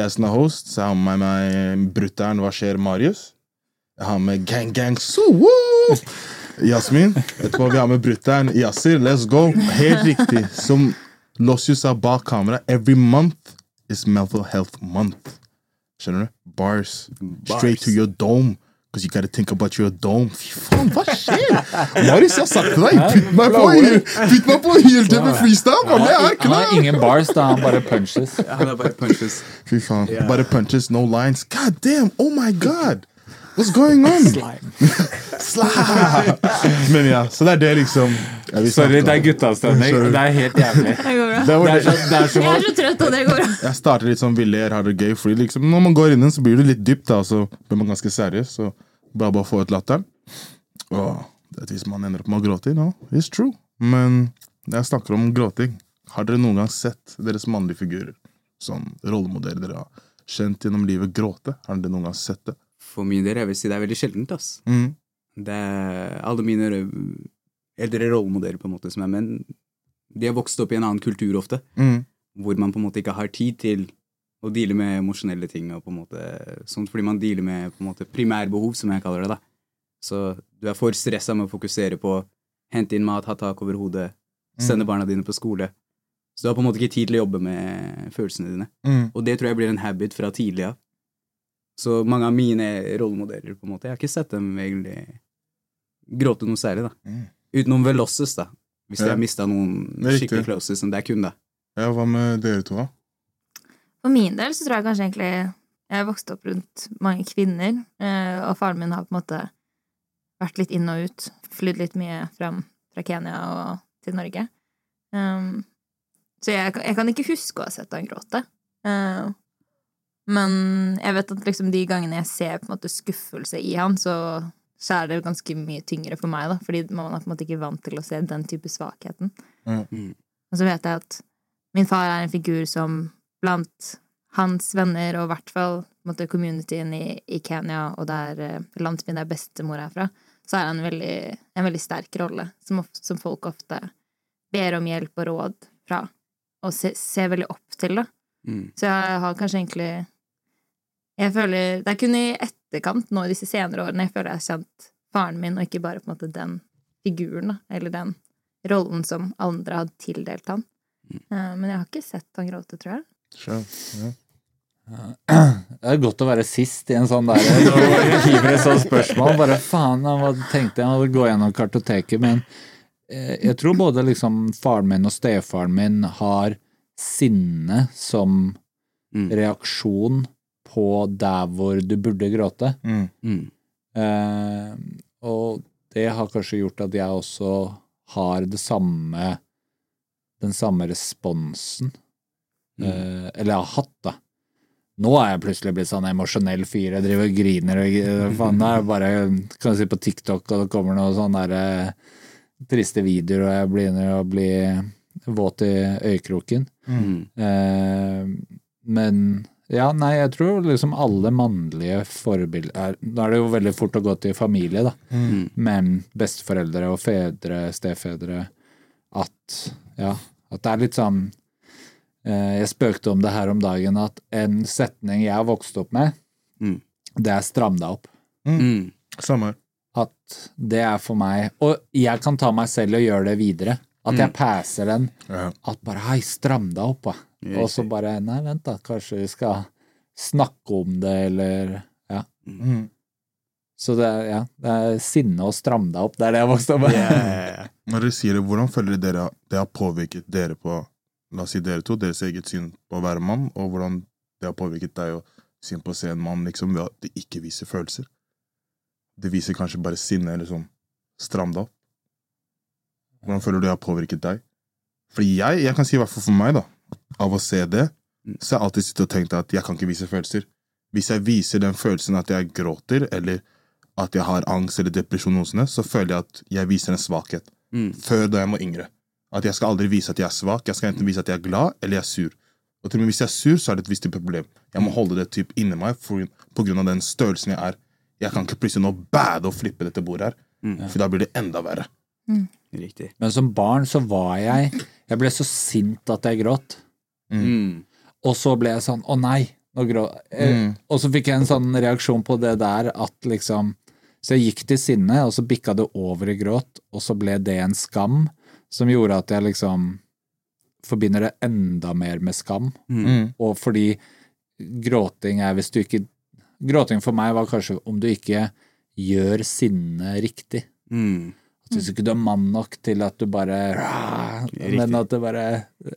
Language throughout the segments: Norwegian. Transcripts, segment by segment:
jeg som er host, så jeg har med meg brutter'n Hva skjer, Marius. Jeg har med Gang Gang Soo! Jasmin. Etterpå vi har med brutter'n Yasir. Let's go. Helt riktig. Som Lossius sa bak kamera, every month is mental health month. Skjønner du? Bars. Straight to your dome. Because you gotta think about your dome. Fy faen, hva skjer? Marius, jeg har sagt til deg, putt meg på, putt meg på helt med freestyle! Jeg er Han har ingen bars, da. Han bare punches. Han er bare punches. Fy faen. Bare punches, no lines. God damn, oh my god! What's going on? Slime. Men ja, så det er det liksom Ja, Sorry, det er om. guttastemning. Det er helt jævlig. Det går bra. Det er så, det er så Jeg er så trøtt, og det går bra. Jeg starter litt sånn vi ler, har det gøy, fordi liksom, når man går inn, så blir det litt dypt, da, og så blir man ganske seriøs. Så bare bare få ut latteren. Åh, det er hvis man ender opp med å gråte, no, it's true. Men når jeg snakker om gråting, har dere noen gang sett deres mannlige figurer, sånn rollemodeller dere har kjent gjennom livet, gråte? Har dere noen gang sett det? For min del, jeg vil si det er veldig sjeldent, ass. Mm. Det er alle mine eldre rollemodeller, på en måte, som er menn, de har vokst opp i en annen kultur ofte, Mm. hvor man på en måte ikke har tid til å deale med emosjonelle ting, og på en måte, sånt, fordi man dealer med på en måte primærbehov, som jeg kaller det, da. Så du er for stressa med å fokusere på hente inn mat, ha tak over hodet, sende barna dine på skole. Så du har på en måte ikke tid til å jobbe med følelsene dine. Mm. Og det tror jeg blir en habit fra tidlig av. Så mange av mine rollemodeller, på en måte, jeg har ikke sett dem egentlig gråte noe særlig, da. Mm. Utenom Velosses, da. Hvis Ja. har mista noen skikkelig closes som det er kun da. Ja, hva med dere to, da? For min del så tror jeg kanskje egentlig Jeg vokste opp rundt mange kvinner, eh, og faren min har på en måte vært litt inn og ut. Flydd litt mye fram fra Kenya og til Norge. Um, så jeg, jeg kan ikke huske å ha sett han gråte. Eh, men jeg vet at liksom de gangene jeg ser på en måte skuffelse i han, så, så er det ganske mye tyngre for meg, da. Fordi man er på en måte ikke vant til å se den type svakheten. Mm. Og så vet jeg at min far er en figur som blant hans venner, og i hvert fall måte, communityen i, i Kenya, og der eh, landsbyen der bestemor er fra, så er han en veldig, en veldig sterk rolle, som, som folk ofte ber om hjelp og råd fra, og se, ser veldig opp til, da. Mm. Så jeg har kanskje egentlig Jeg føler Det er kun i etterkant, nå i disse senere årene, jeg føler jeg har kjent faren min, og ikke bare på en måte den figuren, eller den rollen som andre hadde tildelt han. Eh, Men jeg har ikke sett han gråte, tror jeg. Sure. Ja. Det er godt å være sist i en sånn der hiver et sånt spørsmål. Bare faen, jeg tenkte jeg hadde gå gjennom kartoteket, men eh, jeg tror både liksom faren min og stefaren min har sinne som Mm. reaksjon på der hvor du burde gråte. Mm. Mm. Eh, og det har kanskje gjort at jeg også har det samme den samme responsen. Eh, eller jeg har hatt, da. Nå er jeg plutselig blitt sånn emosjonell fyr. Jeg driver og griner og faen, det er bare kan jeg si på TikTok, og det kommer noen sånne der, eh, triste videoer, og jeg begynner å bli våt i øyekroken. Mm. Eh, men ja, nei, jeg tror liksom alle mannlige forbilder er Nå er det jo veldig fort å gå til familie, da. Mm. Men besteforeldre og fedre, stefedre At ja, at det er litt sånn eh, Jeg spøkte om det her om dagen, at en setning jeg har vokst opp med, Mm. det er 'stram deg opp'. Mm. Samme. At det er for meg Og jeg kan ta meg selv og gjøre det videre. At jeg passer den. Ja. At bare 'hei, stram deg opp', da. Og så bare 'nei, vent, da, kanskje vi skal snakke om det, eller Ja. Mm. Så det er, ja, det er sinne og stram deg opp. Det er det jeg vokste opp med. Ja, ja, ja. Når dere sier det, hvordan føler dere det har påvirket dere på La oss si dere to, deres eget syn på å være mann, og hvordan det har påvirket deg og syn på å se en mann liksom ved at det ikke viser følelser? Det viser kanskje bare sinne, eller sånn stram deg opp. Hvordan føler du det har påvirket deg? Fordi jeg, jeg kan si i hvert fall for meg, da, av å se det, så har jeg alltid sittet og tenkt at jeg kan ikke vise følelser. Hvis jeg viser den følelsen at jeg gråter, eller at jeg har angst eller depresjon, noe sånt, så føler jeg at jeg viser en svakhet. Mm. Før da jeg var yngre. At jeg skal aldri vise at jeg er svak. Jeg skal enten vise at jeg er glad, eller jeg er sur. Og til og med hvis jeg er sur, så er det et visst problem. Jeg må holde det typ inni meg for, på grunn av den størrelsen jeg er. Jeg kan ikke plutselig nå bade og flippe dette bordet her, for da blir det enda verre. Riktig. Men som barn så var jeg Jeg ble så sint at jeg gråt. Mm. Og så ble jeg sånn Å nei! Nå grå... eh, Mm. Og så fikk jeg en sånn reaksjon på det der at liksom Så jeg gikk til sinne, og så bikka det over i gråt, og så ble det en skam som gjorde at jeg liksom forbinder det enda mer med skam. Mm. Og fordi gråting er hvis du ikke Gråting for meg var kanskje om du ikke gjør sinnet riktig. Mm. At hvis ikke du er mann nok til at du bare Men at det bare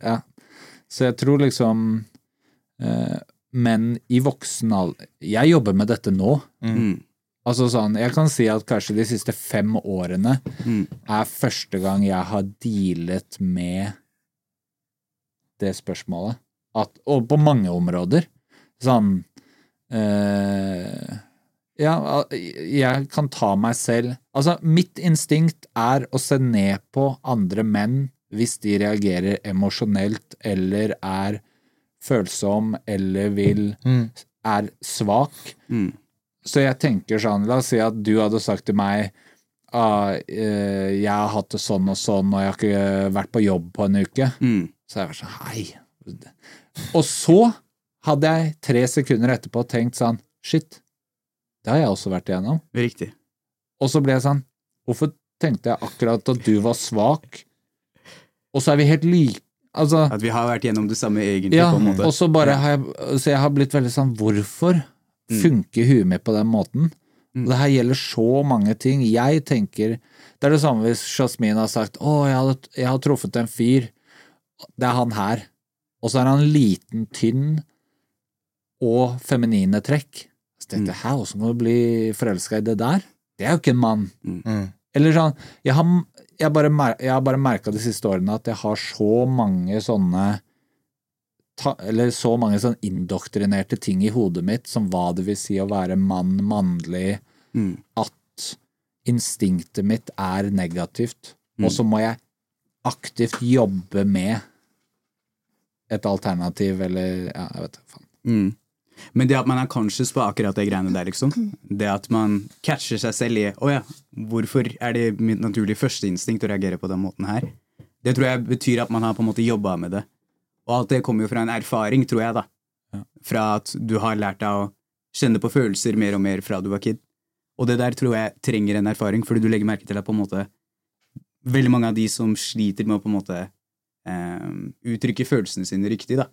Ja. Så jeg tror liksom eh, Men i voksen alder Jeg jobber med dette nå. Mm. Altså sånn, Jeg kan si at kanskje de siste fem årene Mm. er første gang jeg har dealet med det spørsmålet. At, og på mange områder. Sånn eh, Ja, jeg kan ta meg selv Altså, mitt instinkt er å se ned på andre menn hvis de reagerer emosjonelt eller er følsom eller vil Mm. er svak. Mm. Så jeg tenker sånn, la oss si at du hadde sagt til meg ah, eh, jeg har hatt det sånn og sånn, og jeg har ikke vært på jobb på en uke. Mm. Så jeg var sånn, hei. Og så hadde jeg tre sekunder etterpå tenkt sånn, shit, det har jeg også vært igjennom. Riktig. Og så ble jeg sånn, hvorfor tenkte jeg akkurat at du var svak? Og så er vi helt like, altså, At vi har vært gjennom det samme, egentlig, ja, på en måte. og så bare har jeg, så jeg har blitt veldig sånn, hvorfor Mm. funker huet mitt på den måten? Mm. Og det her gjelder så mange ting. Jeg tenker, det er det samme hvis Jasmin har sagt, å, jeg, hadde, jeg har truffet en fyr, det er han her. Og så er han liten, tynn og feminine trekk. Så tenkte jeg, hæ, hvordan kan du bli forelska i det der? Det er jo ikke en mann. Mm. Eller sånn, jeg har, jeg bare, jeg har bare merka de siste årene at jeg har så mange sånne ta, Eller så mange sånn indoktrinerte ting i hodet mitt som hva det vil si å være mann, mannlig, Mm. at instinktet mitt er negativt. Mm. Og så må jeg aktivt jobbe med et alternativ, eller ja, jeg vet ikke. faen. Mm. Men det at man er conscious på akkurat det greiene der, liksom. Det at man catcher seg selv i Å ja, hvorfor er det mitt naturlige førsteinstinkt å reagere på den måten her? Det tror jeg betyr at man har på en måte jobba med det. Og alt det kommer jo fra en erfaring, tror jeg, da. Fra at du har lært deg å kjenne på følelser mer og mer fra du var kid. Og det der tror jeg trenger en erfaring, fordi du legger merke til at på en måte veldig mange av de som sliter med å på en måte eh, uttrykke følelsene sine riktig, da.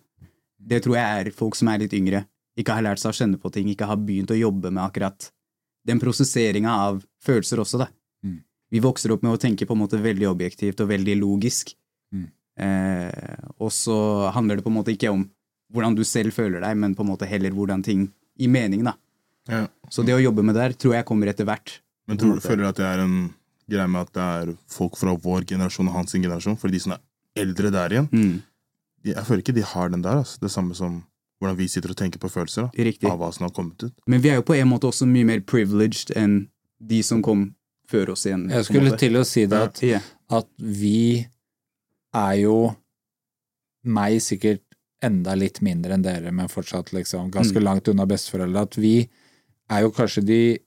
Det tror jeg er folk som er litt yngre, ikke har lært seg å kjenne på ting, ikke har begynt å jobbe med akkurat den prosesseringa av følelser også, da. Mm. Vi vokser opp med å tenke på en måte veldig objektivt og veldig logisk. Mm. Eh, og så handler det på en måte ikke om hvordan du selv føler deg, men på en måte heller hvordan ting i mening, da. Ja. Så det å jobbe med det der tror jeg kommer etter hvert. Men tror du føler at det er en greie med at det er folk fra vår generasjon og hans generasjon? For de som er eldre der igjen, Mm. jeg føler ikke de har den der. Altså. Det samme som hvordan vi sitter og tenker på følelser da, Riktig. av hva som har kommet ut. Men vi er jo på en måte også mye mer privileged enn de som kom før oss igjen. Jeg skulle til å si det at Ja. at vi er jo meg sikkert enda litt mindre enn dere, men fortsatt liksom ganske Mm. langt unna besteforeldre, at vi er jo kanskje de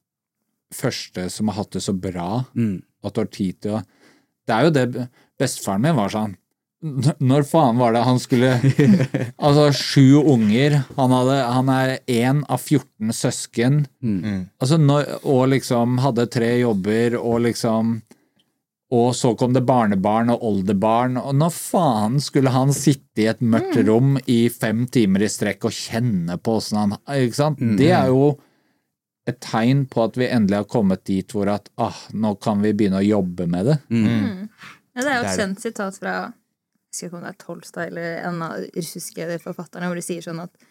første som har hatt det så bra Mm. at du har tid til å Det er jo det Bestefaren min var sånn "N- Når faen var det han skulle Altså, sju unger. Han, hadde, han er én av 14 søsken. Mm. Mm. Altså, når, og liksom hadde tre jobber og liksom Og så kom det barnebarn og oldebarn, og når faen skulle han sitte i et mørkt rom i fem timer i strekk og kjenne på åssen han Ikke sant? Det er jo et tegn på at vi endelig har kommet dit hvor at ah, nå kan vi begynne å jobbe med det. Ja, det er jo et kjent sitat fra husker ikke om det er Tolstad eller en av de russiske forfatterne, hvor de sier sånn at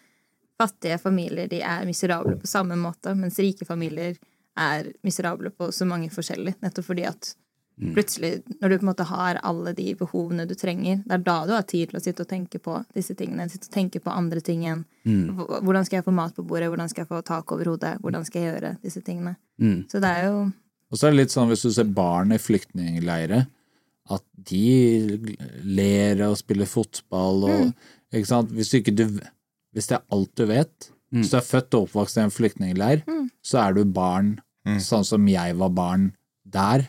fattige familier de er miserable på samme måte, mens rike familier er miserable på så mange forskjellige. Nettopp fordi at plutselig, når du på en måte har alle de behovene du trenger, det er da du har tid til å sitte og tenke på disse tingene. Sitte og tenke på andre ting enn hv- hvordan skal jeg få mat på bordet, hvordan skal jeg få tak over hodet, hvordan skal jeg gjøre disse tingene. Mm. Så det er jo Og så er det litt sånn hvis du ser barn i flyktningleirer, at de ler og spiller fotball og ikke sant? Hvis, ikke du, hvis det er alt du vet, hvis du er født og oppvokst i en flyktningleir, så er du barn sånn som jeg var barn der.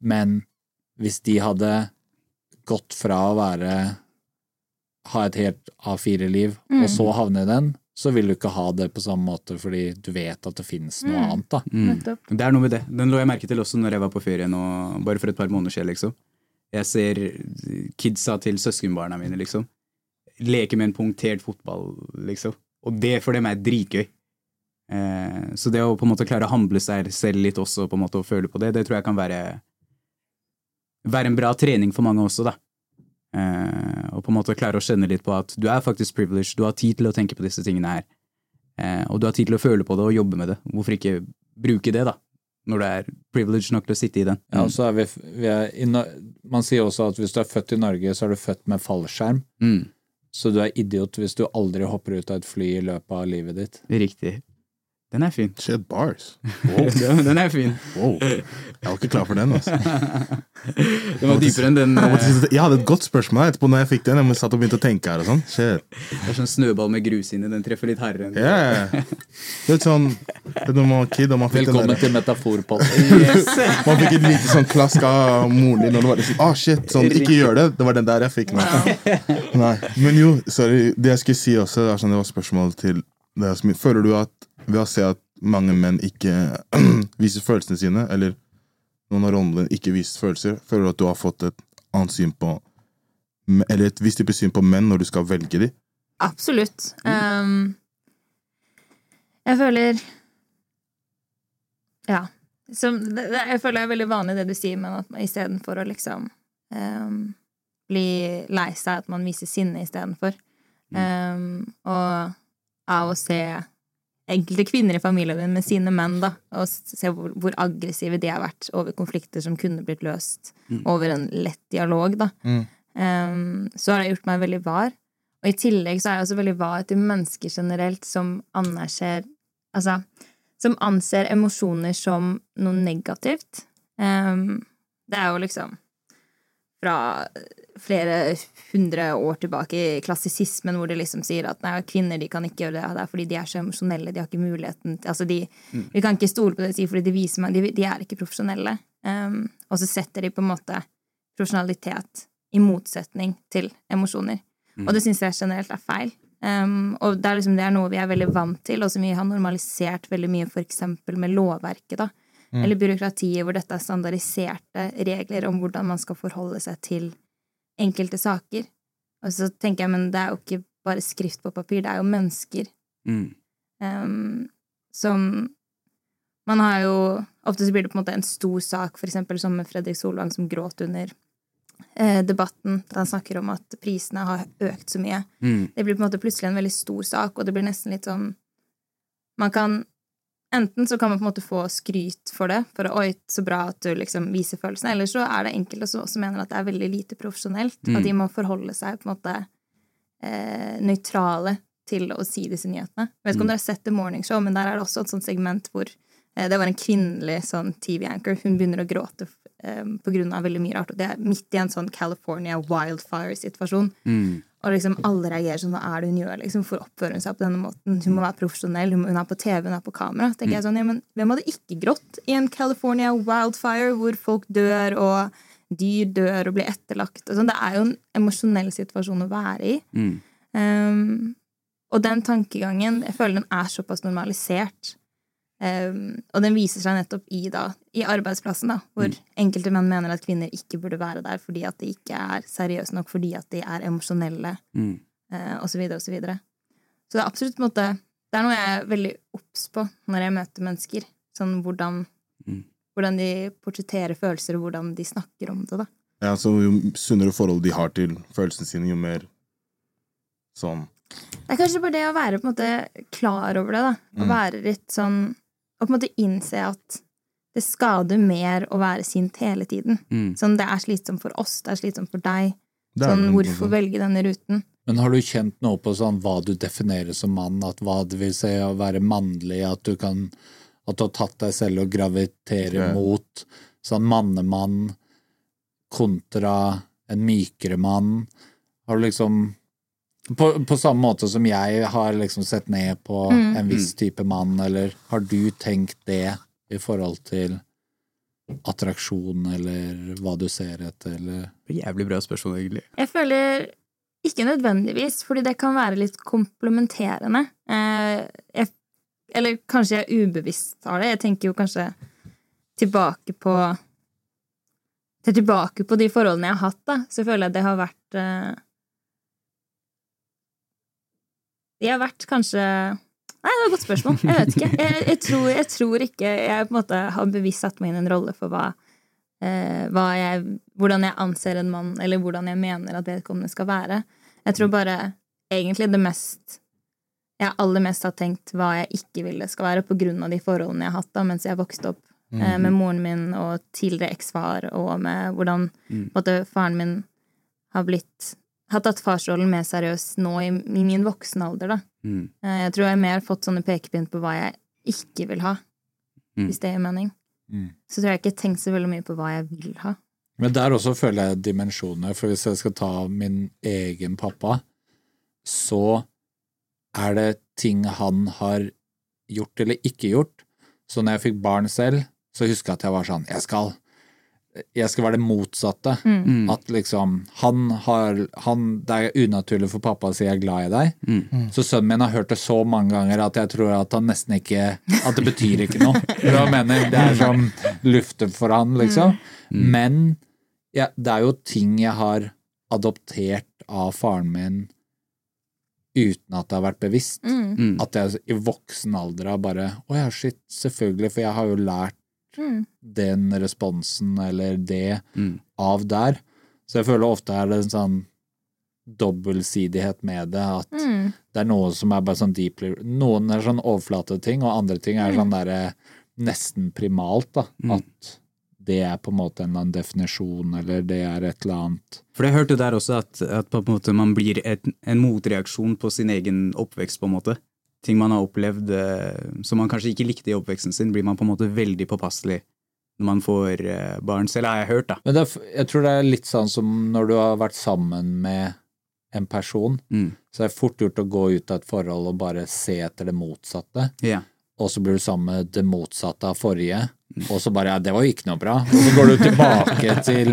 Men hvis de hadde gått fra å være ha et helt A4-liv, og så havne i den, så vil du ikke ha det på samme måte fordi du vet at det finnes noe annet, da. Mm. Det er noe med det. Den lå jeg merke til også når jeg var på ferie nå, bare for et par måneder siden, liksom. Jeg ser kidsa til søskenbarna mine, liksom. Leke med en punktert fotball, liksom. Og det for dem er dritgøy. Eh, så det å på en måte klare å handle seg selv litt også, på en måte, og føle på det, det tror jeg kan være være en bra trening for mange også, da. Eh, og på en måte klare å skjønne litt på at du er faktisk privileged, du har tid til å tenke på disse tingene her. Eh, og du har tid til å føle på det og jobbe med det. Hvorfor ikke bruke det, da? Når du er privileged nok til å sitte i den. Ja, og så er vi, vi er Man sier også at hvis du er født i Norge, så er du født med fallskjerm. Mm. Så du er idiot hvis du aldri hopper ut av et fly i løpet av livet ditt. Riktig. Den er fin. Shit, bars. den, den er fin. Wow. Jeg var ikke klar for den. altså. Den var dypere enn den eh, Jeg hadde et godt spørsmål etterpå når jeg fikk den. Jeg satt og begynte å tenke her og sånn. Shit. Det er sånn snøball med grus inni. Den treffer litt hardere enn Yeah. Det er sånn, det man kid man den Velkommen der, til Metaforpodden. man fikk et lite sånn klask av moren din, og det var liksom, ah shit, sånn, ikke gjør det. Det var den der jeg fikk. Nei. Nei. Men jo, sorry, det jeg skulle si også, det, sånn, det var spørsmål til. Føler du at ved å se at mange menn ikke viser følelsene sine, eller noen av rollene ikke viser følelser, føler du at du har fått et annet syn på Eller et visst type syn på menn når du skal velge dem? Absolutt. Um, jeg føler Ja. Som, jeg føler det er veldig vanlig det du sier, men at istedenfor å liksom um, bli lei seg, at man viser sinne istedenfor. Um, og av å se enkelte kvinner i familien din med sine menn, da, og se hvor, hvor aggressive de har vært over konflikter som kunne blitt løst over en lett dialog, da. Um, så har det gjort meg veldig var. Og i tillegg så er jeg også veldig var til mennesker generelt som anerser Altså, som anser emosjoner som noe negativt. Um, det er jo liksom fra flere hundre år tilbake i klassisismen, hvor de liksom sier at nei, kvinner de kan ikke gjøre det, det er fordi de er så emosjonelle, de har ikke muligheten til altså de, Vi kan ikke stole på det de sier, fordi de viser meg de, de er ikke profesjonelle. Um, og så setter de på en måte profesjonalitet i motsetning til emosjoner. Og det syns jeg generelt er feil. Um, og det er, liksom, det er noe vi er veldig vant til, og som vi har normalisert veldig mye eksempel med lovverket, da. Eller byråkratiet, hvor dette er standardiserte regler om hvordan man skal forholde seg til enkelte saker. Og så tenker jeg, men det er jo ikke bare skrift på papir, det er jo mennesker mm. um, som Man har jo Ofte så blir det på en måte en stor sak, for eksempel som med Fredrik Solvang, som gråt under eh, debatten, da han snakker om at prisene har økt så mye. Mm. Det blir på en måte plutselig en veldig stor sak, og det blir nesten litt sånn Man kan Enten så kan man på en måte få skryt for det, for 'oi, så bra at du liksom viser følelsene', eller så er det enkelte som også mener at det er veldig lite profesjonelt. Mm. At de må forholde seg på en måte eh, nøytrale til å si disse nyhetene. Jeg vet ikke om dere har sett The Morning Show, men der er det også et sånt segment hvor eh, det var en kvinnelig sånn TV-anchor. Hun begynner å gråte eh, på grunn av veldig mye rart. Og det er midt i en sånn California wildfire-situasjon. Mm. Og liksom alle reagerer sånn, hva er det hun gjør? liksom, For oppfører hun seg på denne måten? Hun må være profesjonell, hun er på TV, hun er på kamera. tenker jeg sånn, ja, men Hvem hadde ikke grått i en California wildfire hvor folk dør og dyr dør og blir etterlagt? Og sånn. Det er jo en emosjonell situasjon å være i. Um, og den viser seg nettopp i, da, i arbeidsplassen, da, hvor enkelte menn mener at kvinner ikke burde være der fordi at de ikke er seriøse nok, fordi at de er emosjonelle, Mm. eh, og så videre og så. Så det er absolutt på en måte Det er noe jeg er veldig obs på når jeg møter mennesker. Sånn hvordan, Mm. hvordan de portretterer følelser, og hvordan de snakker om det, da. Ja, så Jo sunnere forhold de har til følelsene sine, jo mer sånn Det er kanskje bare det å være på en måte klar over det, da. Å Mm. være litt sånn Å på en måte innse at det skader mer å være sint hele tiden. Mm. Sånn, det er slitsomt for oss, det er slitsomt for deg. Sånn, hvorfor velge denne ruten? Men har du kjent noe på sånn hva du definerer som mann, at hva det vil si å være mannlig, at du kan at du har tatt deg selv og graviterer mot sånn mannemann kontra en mykere mann? Har du liksom på, på samme måte som jeg har liksom sett ned på Mm. en viss type mann, eller har du tenkt det i forhold til attraksjon, eller hva du ser etter, eller Jævlig bra spørsmål, egentlig. Jeg føler ikke nødvendigvis, fordi det kan være litt komplementerende. Eh, jeg, eller kanskje jeg ubevisst har det. Jeg tenker jo kanskje tilbake på Til tilbake på de forholdene jeg har hatt, da, så føler jeg det har vært eh, De har vært kanskje Nei, det var et godt spørsmål. Jeg vet ikke. Jeg, jeg, tror, jeg tror ikke jeg på en måte har bevisst satt meg inn i en rolle for hva, eh, hva jeg, hvordan jeg anser en mann, eller hvordan jeg mener at vedkommende skal være. Jeg tror bare egentlig det mest Jeg aller mest har tenkt hva jeg ikke ville skal være, på grunn av de forholdene jeg har hatt da mens jeg vokste opp eh, med moren min og tidligere eksfar, og med hvordan en måte, faren min har blitt har tatt farsrollen mer seriøst nå i, i min voksne alder, da. Mm. Eh, Jeg tror jeg mer har fått sånne pekepinn på hva jeg ikke vil ha, Mm. hvis det gir mening. Mm. Så tror jeg ikke jeg har tenkt så veldig mye på hva jeg vil ha. Men der også føler jeg dimensjoner, for hvis jeg skal ta min egen pappa, så er det ting han har gjort eller ikke gjort. Så når jeg fikk barn selv, så husker jeg at jeg var sånn Jeg skal, jeg skal være det motsatte. Mm. At liksom han har han, Det er unaturlig for pappa å si 'jeg er glad i deg'. Mm. Så sønnen min har hørt det så mange ganger at jeg tror at han nesten ikke At det betyr ikke noe. Hva mener? Det er som luften for han, liksom. Men ja, det er jo ting jeg har adoptert av faren min uten at det har vært bevisst. Mm. Mm. At jeg i voksen alder har bare Å ja, shit, selvfølgelig, for jeg har jo lært Mm. den responsen eller det Mm. av der. Så jeg føler ofte er det en sånn dobbeltsidighet med det, at Mm. det er noe som er bare sånn deeply Noen er sånn overflateting, og andre ting er sånn derre nesten primalt, da. Mm. At det er på en måte en eller annen definisjon, eller det er et eller annet For jeg hørte der også at, at på en måte man blir et, en motreaksjon på sin egen oppvekst, på en måte. Ting man har opplevd eh, som man kanskje ikke likte i oppveksten sin, blir man på en måte veldig påpasselig når man får eh, barn selv, har jeg hørt, da. Men er, jeg tror det er litt sånn som når du har vært sammen med en person, Mm. så er det fort gjort å gå ut av et forhold og bare se etter det motsatte. Yeah. og så blir du sammen med det motsatte av forrige, og så bare ja, det var jo ikke noe bra. Og så går du tilbake til,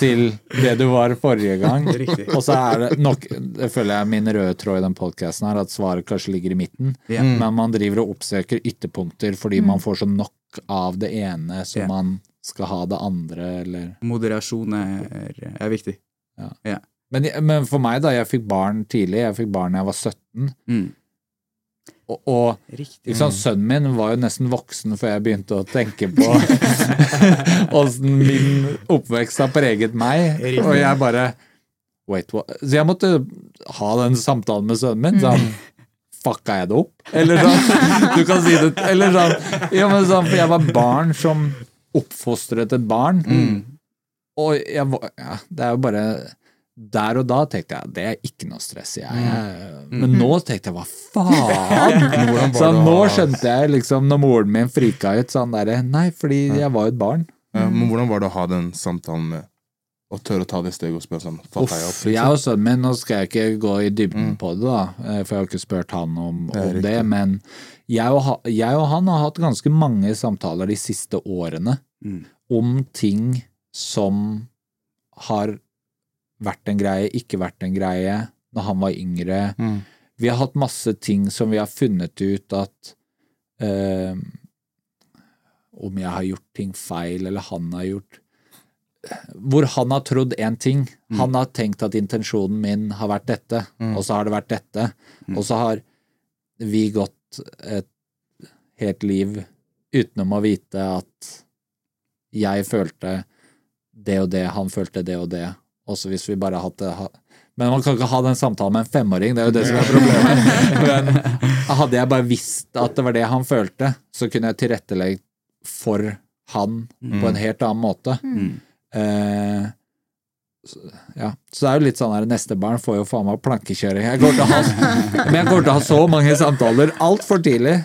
til det du var forrige gang. Og så er det nok, det føler jeg min røde tråd i den podkasten her, at svaret kanskje ligger i midten. Yeah. Men man driver og oppsøker ytterpunkter fordi man får så nok av det ene så yeah. man skal ha det andre, eller Moderasjon er, er viktig. men, men for meg, da, jeg fikk barn tidlig. Jeg fikk barn da jeg var 17. Mm. Og, og Riktig. Sønnen min var jo nesten voksen før jeg begynte å tenke på åssen min oppvekst har preget meg. Og jeg bare Wait, what? Så jeg måtte ha den samtalen med sønnen min. Sånn, Fucka jeg det opp? Eller sånn. Du kan si det Eller sånn. Ja, men sånn for jeg var barn som oppfostret et barn. Og jeg var ja, Det er jo bare der og da tenkte jeg det er ikke noe stress. Jeg, jeg, men nå tenkte jeg hva faen? Så nå skjønte jeg liksom når moren min frika ut sånn derre Nei, fordi jeg var jo et barn. Ja, men hvordan var det å ha den samtalen med og tørre å ta det steget og spørre sånn Fatta jeg opp? Uff, jeg og sønnen min, nå skal jeg ikke gå i dybden Mm. på det, da, eh, for jeg har ikke spurt han om, Det om det, det, men jeg og, jeg og han har hatt ganske mange samtaler de siste årene Mm. om ting som har vært en greie, ikke vært en greie, når han var yngre. Mm. Vi har hatt masse ting som vi har funnet ut at eh, om jeg har gjort ting feil, eller han har gjort Hvor han har trodd én ting. Han har tenkt at intensjonen min har vært dette, og så har det vært dette. Og så har vi gått et helt liv utenom å vite at jeg følte det og det, han følte det og det. Også hvis vi bare hadde hatt det Men man kan ikke ha den samtalen med en femåring, det er jo det som er problemet. Men hadde jeg bare visst at det var det han følte, så kunne jeg tilrettelegge for han på en helt annen måte. Eh, så- ja. Så det er jo litt sånn her neste barn får jo faen meg plankekjøring. Jeg kommer til å ha, men jeg kommer til å ha så mange samtaler altfor tidlig.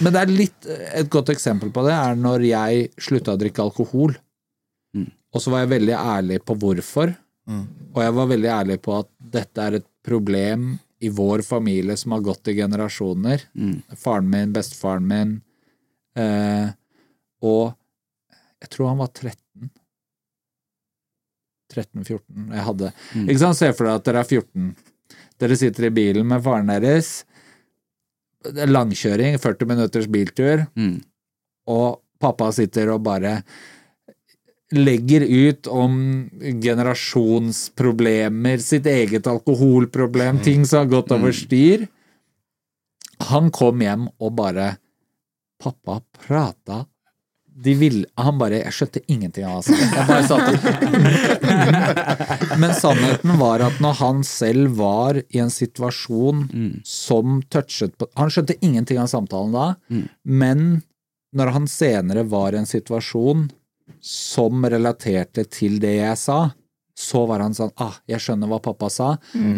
Men det er litt Et godt eksempel på det er når jeg slutta å drikke alkohol. Og så var jeg veldig ærlig på hvorfor. Og jeg var veldig ærlig på at dette er et problem i vår familie som har gått i generasjoner. Faren min, bestefaren min. Eh, og jeg tror han var 13. 13-14. Jeg hadde Ikke sant, Se for deg at dere er 14. Dere sitter i bilen med faren deres. Er langkjøring, 40 minutters biltur, Mm. og pappa sitter og bare legger ut om generasjonsproblemer, sitt eget alkoholproblem, ting som har gått over styr. Han kom hjem og bare Pappa prata de ville, Han bare Jeg skjønte ingenting av det. Jeg bare satt Men sannheten var at når han selv var i en situasjon som touchet på Han skjønte ingenting av samtalen da, men når han senere var i en situasjon som relaterte til det jeg sa, så var han sånn ah, jeg skjønner hva pappa sa,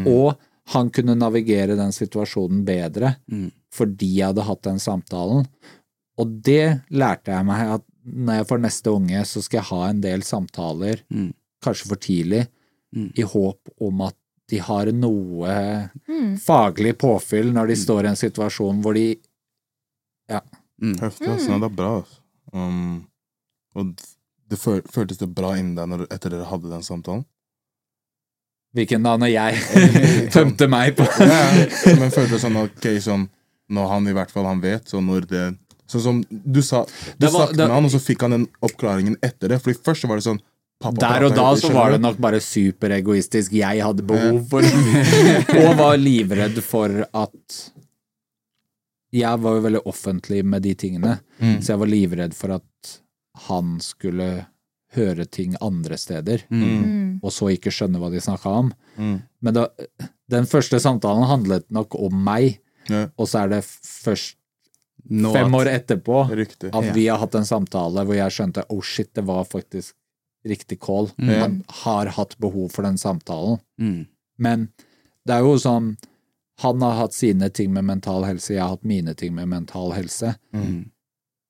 og han kunne navigere den situasjonen bedre fordi jeg hadde hatt den samtalen. Og det lærte jeg meg at når jeg får neste unge, så skal jeg ha en del samtaler, kanskje for tidlig, i håp om at de har noe faglig påfyll når de står i en situasjon hvor de Ja. Heftig, altså. Det er bra. Altså. Um, og det føl føltes det bra inni deg når, etter dere hadde den samtalen? Hvilken da, når jeg tømte meg på Ja. Men føltes det sånn ok, sånn Når han i hvert fall han vet, så når det Sånn som du sa Du var- snakket med han, og så fikk han den oppklaringen etter det. Fordi først så var det sånn pappa Der og da så var det nok bare superegoistisk. Jeg hadde behov for Og var livredd for at Jeg var jo veldig offentlig med de tingene, Mm. så jeg var livredd for at han skulle høre ting andre steder, Mm. og så ikke skjønne hva de snakka om. Mm. Men da, den første samtalen handlet nok om meg, Ja, og så er det først Nå fem år etterpå riktig. at Ja. vi har hatt en samtale hvor jeg skjønte oh shit, det var faktisk riktig call. Mm. Han har hatt behov for den samtalen. Mm. Men det er jo sånn Han har hatt sine ting med mental helse, jeg har hatt mine ting med mental helse. Mm.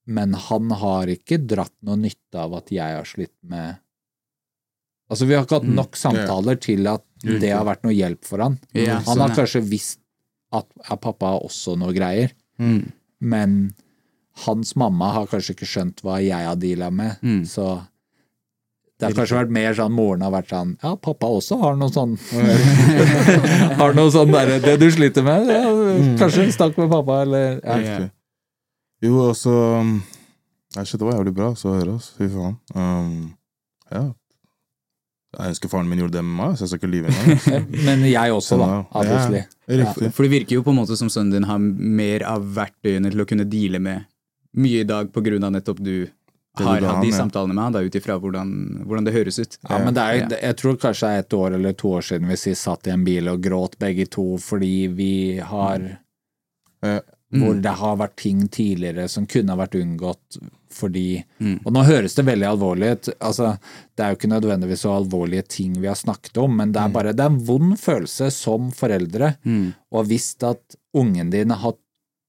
Men han har ikke dratt noe nytte av at jeg har slitt med Altså, vi har ikke hatt nok samtaler til at det har vært noe hjelp for han. Han sånn, har kanskje visst at pappa har også noe greier, Mm. men hans mamma har kanskje ikke skjønt hva jeg har deala med, Mm. så det har kanskje vært mer sånn moren har vært sånn Ja, pappa også har noe sånn Har noe sånn derre Det du sliter med, ja, kanskje snakk med pappa, eller ja. Jo, og så Nei, shit, det var jævlig bra så å høre, altså. Fy faen. Um, ja. Jeg ønsker faren min gjorde det med meg, så jeg skal ikke lyve engang. Men jeg også, da, Ja. ja, For det virker jo på en måte som sønnen din har mer av verktøyene til å kunne deale med mye i dag på grunn av nettopp du har hatt de samtalene med han, da, ut ifra hvordan, hvordan det høres ut. Ja, men det er, jeg tror kanskje det er et år eller to år siden vi sist satt i en bil og gråt begge to fordi vi har Eh, Hvor det har vært ting tidligere som kunne ha vært unngått fordi Mm. Og nå høres det veldig alvorlig ut. Altså, det er jo ikke nødvendigvis så alvorlige ting vi har snakket om, men det er bare det er en vond følelse som foreldre Mm. å ha visst at ungen din har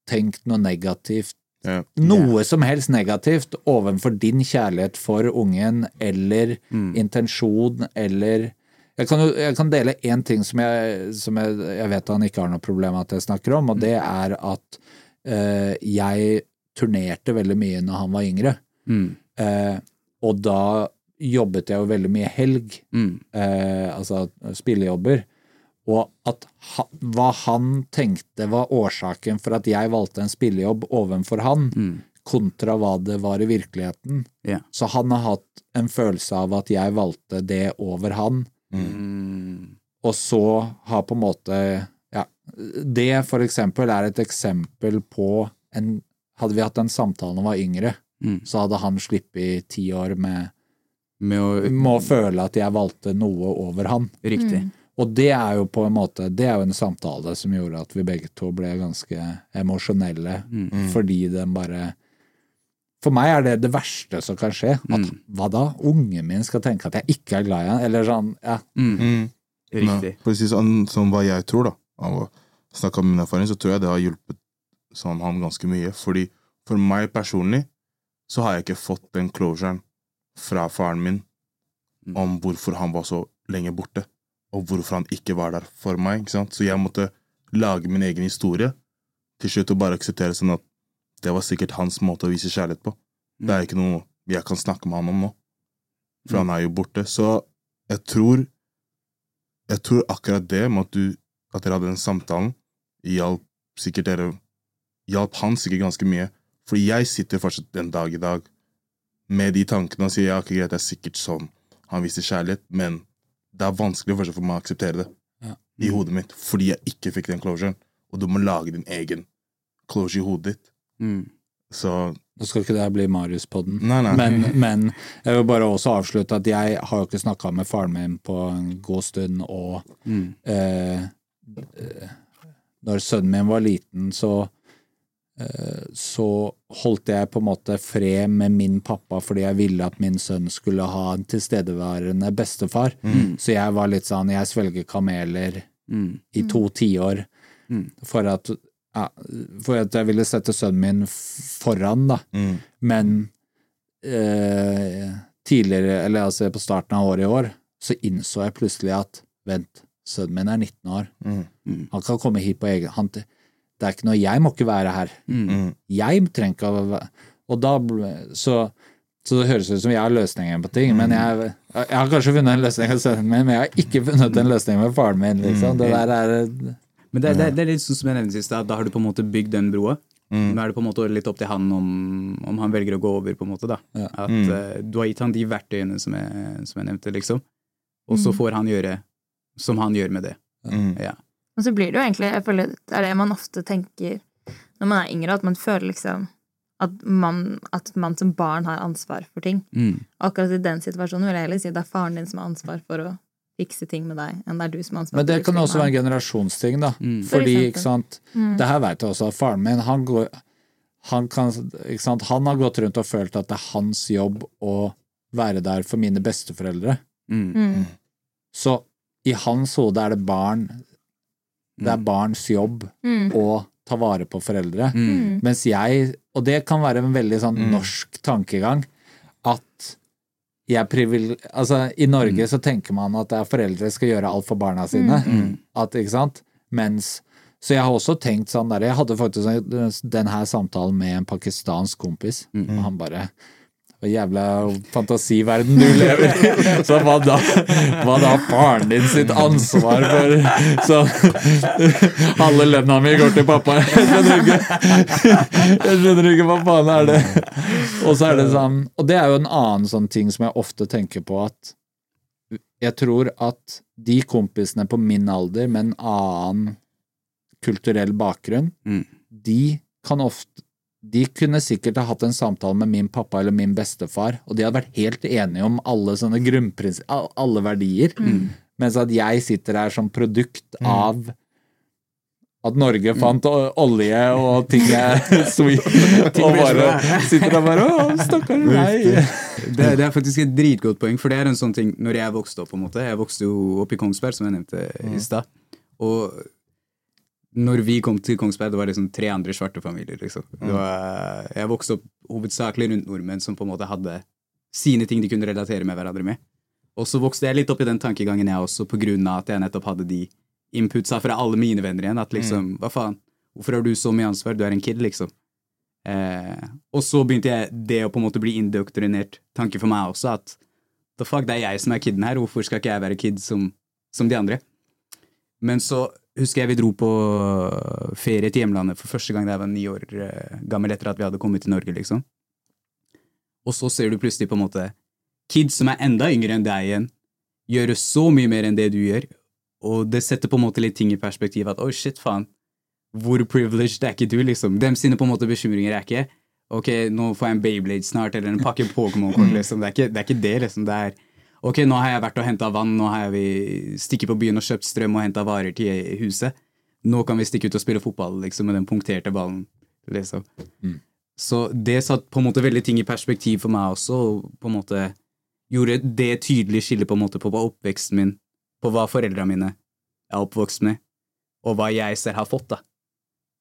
tenkt noe negativt ja. noe som helst negativt overfor din kjærlighet for ungen, eller Mm. intensjon, eller jeg kan, jeg kan dele én ting som, jeg, som jeg, jeg vet han ikke har noe problem med at jeg snakker om, og det er at jeg turnerte veldig mye når han var yngre. Mm. Eh, og da jobbet jeg jo veldig mye helg, Mm. eh, altså spillejobber. Og at ha, hva han tenkte var årsaken for at jeg valgte en spillejobb overfor han, Mm. kontra hva det var i virkeligheten. Yeah. Så han har hatt en følelse av at jeg valgte det over han, Mm. og så har på en måte det for eksempel er et eksempel på en Hadde vi hatt den samtalen da han var yngre, Mm. så hadde han sluppet ti år med, Med å med å føle at jeg valgte noe over han. Riktig. Og det er jo på en måte Det er jo en samtale som gjorde at vi begge to ble ganske emosjonelle, Mm. fordi den bare For meg er det det verste som kan skje. At Mm. hva da? Ungen min skal tenke at jeg ikke er glad i han? Eller sånn, ja. Mm. Mm. Riktig. Ja, precis sånn, sånn hva jeg tror, da, av snakka om min erfaring, så tror jeg det har hjulpet sånn han ganske mye. Fordi for meg personlig så har jeg ikke fått den closuren fra faren min Mm. om hvorfor han var så lenge borte, og hvorfor han ikke var der for meg. ikke sant? Så jeg måtte lage min egen historie til slutt og bare akseptere sånn at det var sikkert hans måte å vise kjærlighet på. Det er ikke noe jeg kan snakke med han om nå, for han er jo borte. Så jeg tror jeg tror akkurat det med at, du, at dere hadde den samtalen, hjalp sikkert dere Hjalp han sikkert ganske mye. Fordi jeg sitter fortsatt den dag i dag med de tankene og sier ja, ikke greit, det er sikkert sånn han viser kjærlighet, men det er vanskelig fortsatt for meg å akseptere det Ja. i hodet mitt, fordi jeg ikke fikk den closuren. Og du må lage din egen closure i hodet ditt. Mm. Så Nå skal ikke det her bli Marius-podden. Men, men jeg vil bare også avslutte at jeg har jo ikke snakka med faren min på en god stund, og Mm. eh, når sønnen min var liten, så eh, så holdt jeg på en måte fred med min pappa fordi jeg ville at min sønn skulle ha en tilstedeværende bestefar. Så jeg var litt sånn Jeg svelger kameler Mm. i to tiår Mm. for at ja, for at jeg ville sette sønnen min foran, da. mm, Men eh, tidligere, eller altså på starten av året i år, så innså jeg plutselig at vent, sønnen min er 19 år. mm, Han kan komme hit på egen hånd. Det er ikke noe Jeg må ikke være her. Mm. mm, Jeg trenger ikke å være Og da så, så det høres ut som jeg har løsningen på ting, men jeg, jeg har kanskje funnet en løsning med sønnen min, men jeg har ikke funnet en løsning med faren min, liksom. Det der er Men det, det, det er litt sånn som jeg nevnte sist, da har du på en måte bygd den broa. mm, Nå er det på en måte litt opp til han om, om han velger å gå over, på en måte. da. Ja. At Mm. uh, Du har gitt han de verktøyene som jeg, som jeg nevnte, liksom. Og så får han gjøre som han gjør med det. mm, Ja. Og så blir det jo egentlig Jeg føler det er det man ofte tenker når man er yngre, at man føler liksom at man, at man som barn har ansvar for ting. Mm. Akkurat i den situasjonen vil jeg heller si det er faren din som har ansvar for å fikse ting med deg, enn det er du som har ansvar Men det for kan også være en generasjonsting, da. Mm. Fordi, for ikke sant Mm. Det her vet jeg også, at faren min, han går han, kan, ikke sant? han har gått rundt og følt at det er hans jobb å være der for mine besteforeldre. Mm. Mm. Så i hans hode er det barn Det er barns jobb Mm. å ta vare på foreldre. Mm. Mens jeg, og det kan være en veldig sånn Mm. norsk tankegang, at jeg. Altså, i Norge Mm. så tenker man at det er foreldre skal gjøre alt for barna sine. Mm. At, ikke sant? Mens Så jeg har også tenkt sånn der Jeg hadde faktisk denne samtalen med en pakistansk kompis, Mm. og han bare hva jævla fantasiverden du lever i. Så hva da, hva da faren din sitt ansvar for Så halve lønna mi går til pappa. Jeg skjønner ikke Jeg skjønner ikke hva faen er det. Og så er det sånn Og det er jo en annen sånn ting som jeg ofte tenker på at jeg tror at de kompisene på min alder med en annen kulturell bakgrunn, Mm. de kan ofte de kunne sikkert ha hatt en samtale med min pappa eller min bestefar, og de hadde vært helt enige om alle sånne grunnprinsipper, alle verdier, mens at jeg sitter her som produkt av at Norge fant mm. olje og ting er sweet, og bare sitter der bare Å, stakkar meg. Det, det er faktisk et dritgodt poeng, for det er en sånn ting når jeg vokste opp. på en måte. Jeg vokste jo opp i Kongsberg, som jeg nevnte i stad. Og når vi kom til Kongsberg, det var liksom tre andre svarte familier. liksom. Det var, jeg vokste opp hovedsakelig rundt nordmenn som på en måte hadde sine ting de kunne relatere med hverandre med. Og så vokste jeg litt opp i den tankegangen, jeg også, på grunn av at jeg nettopp hadde de inputsa fra alle mine venner igjen. At liksom, hva faen, hvorfor har du så mye ansvar? Du er en kid, liksom. Eh, og så begynte jeg det å på en måte bli indoktrinert tanke for meg også, at the fuck, det er jeg som er kiden her, hvorfor skal ikke jeg være kid som, som de andre? Men så husker jeg vi dro på ferie til hjemlandet for første gang da jeg var ni år eh, gammel etter at vi hadde kommet til Norge, liksom. Og så ser du plutselig på en måte kids som er enda yngre enn deg igjen, gjøre så mye mer enn det du gjør, og det setter på en måte litt ting i perspektiv at oh shit, faen, hvor privileged er ikke du, liksom? Dem sine på en måte bekymringer er ikke ok, nå får jeg en Beyblade snart, eller en pakke Pokémon-kort, liksom. Det er, ikke, det er ikke det, liksom. Det er ok, nå har jeg vært og henta vann, nå har jeg stikket på byen og kjøpt strøm og henta varer til huset. Nå kan vi stikke ut og spille fotball, liksom, med den punkterte ballen, liksom. Mm. Så det satt på en måte veldig ting i perspektiv for meg også, og på en måte gjorde det tydelige skillet på en måte på, på oppveksten min, på hva foreldrene mine er oppvokst med, og hva jeg selv har fått, da.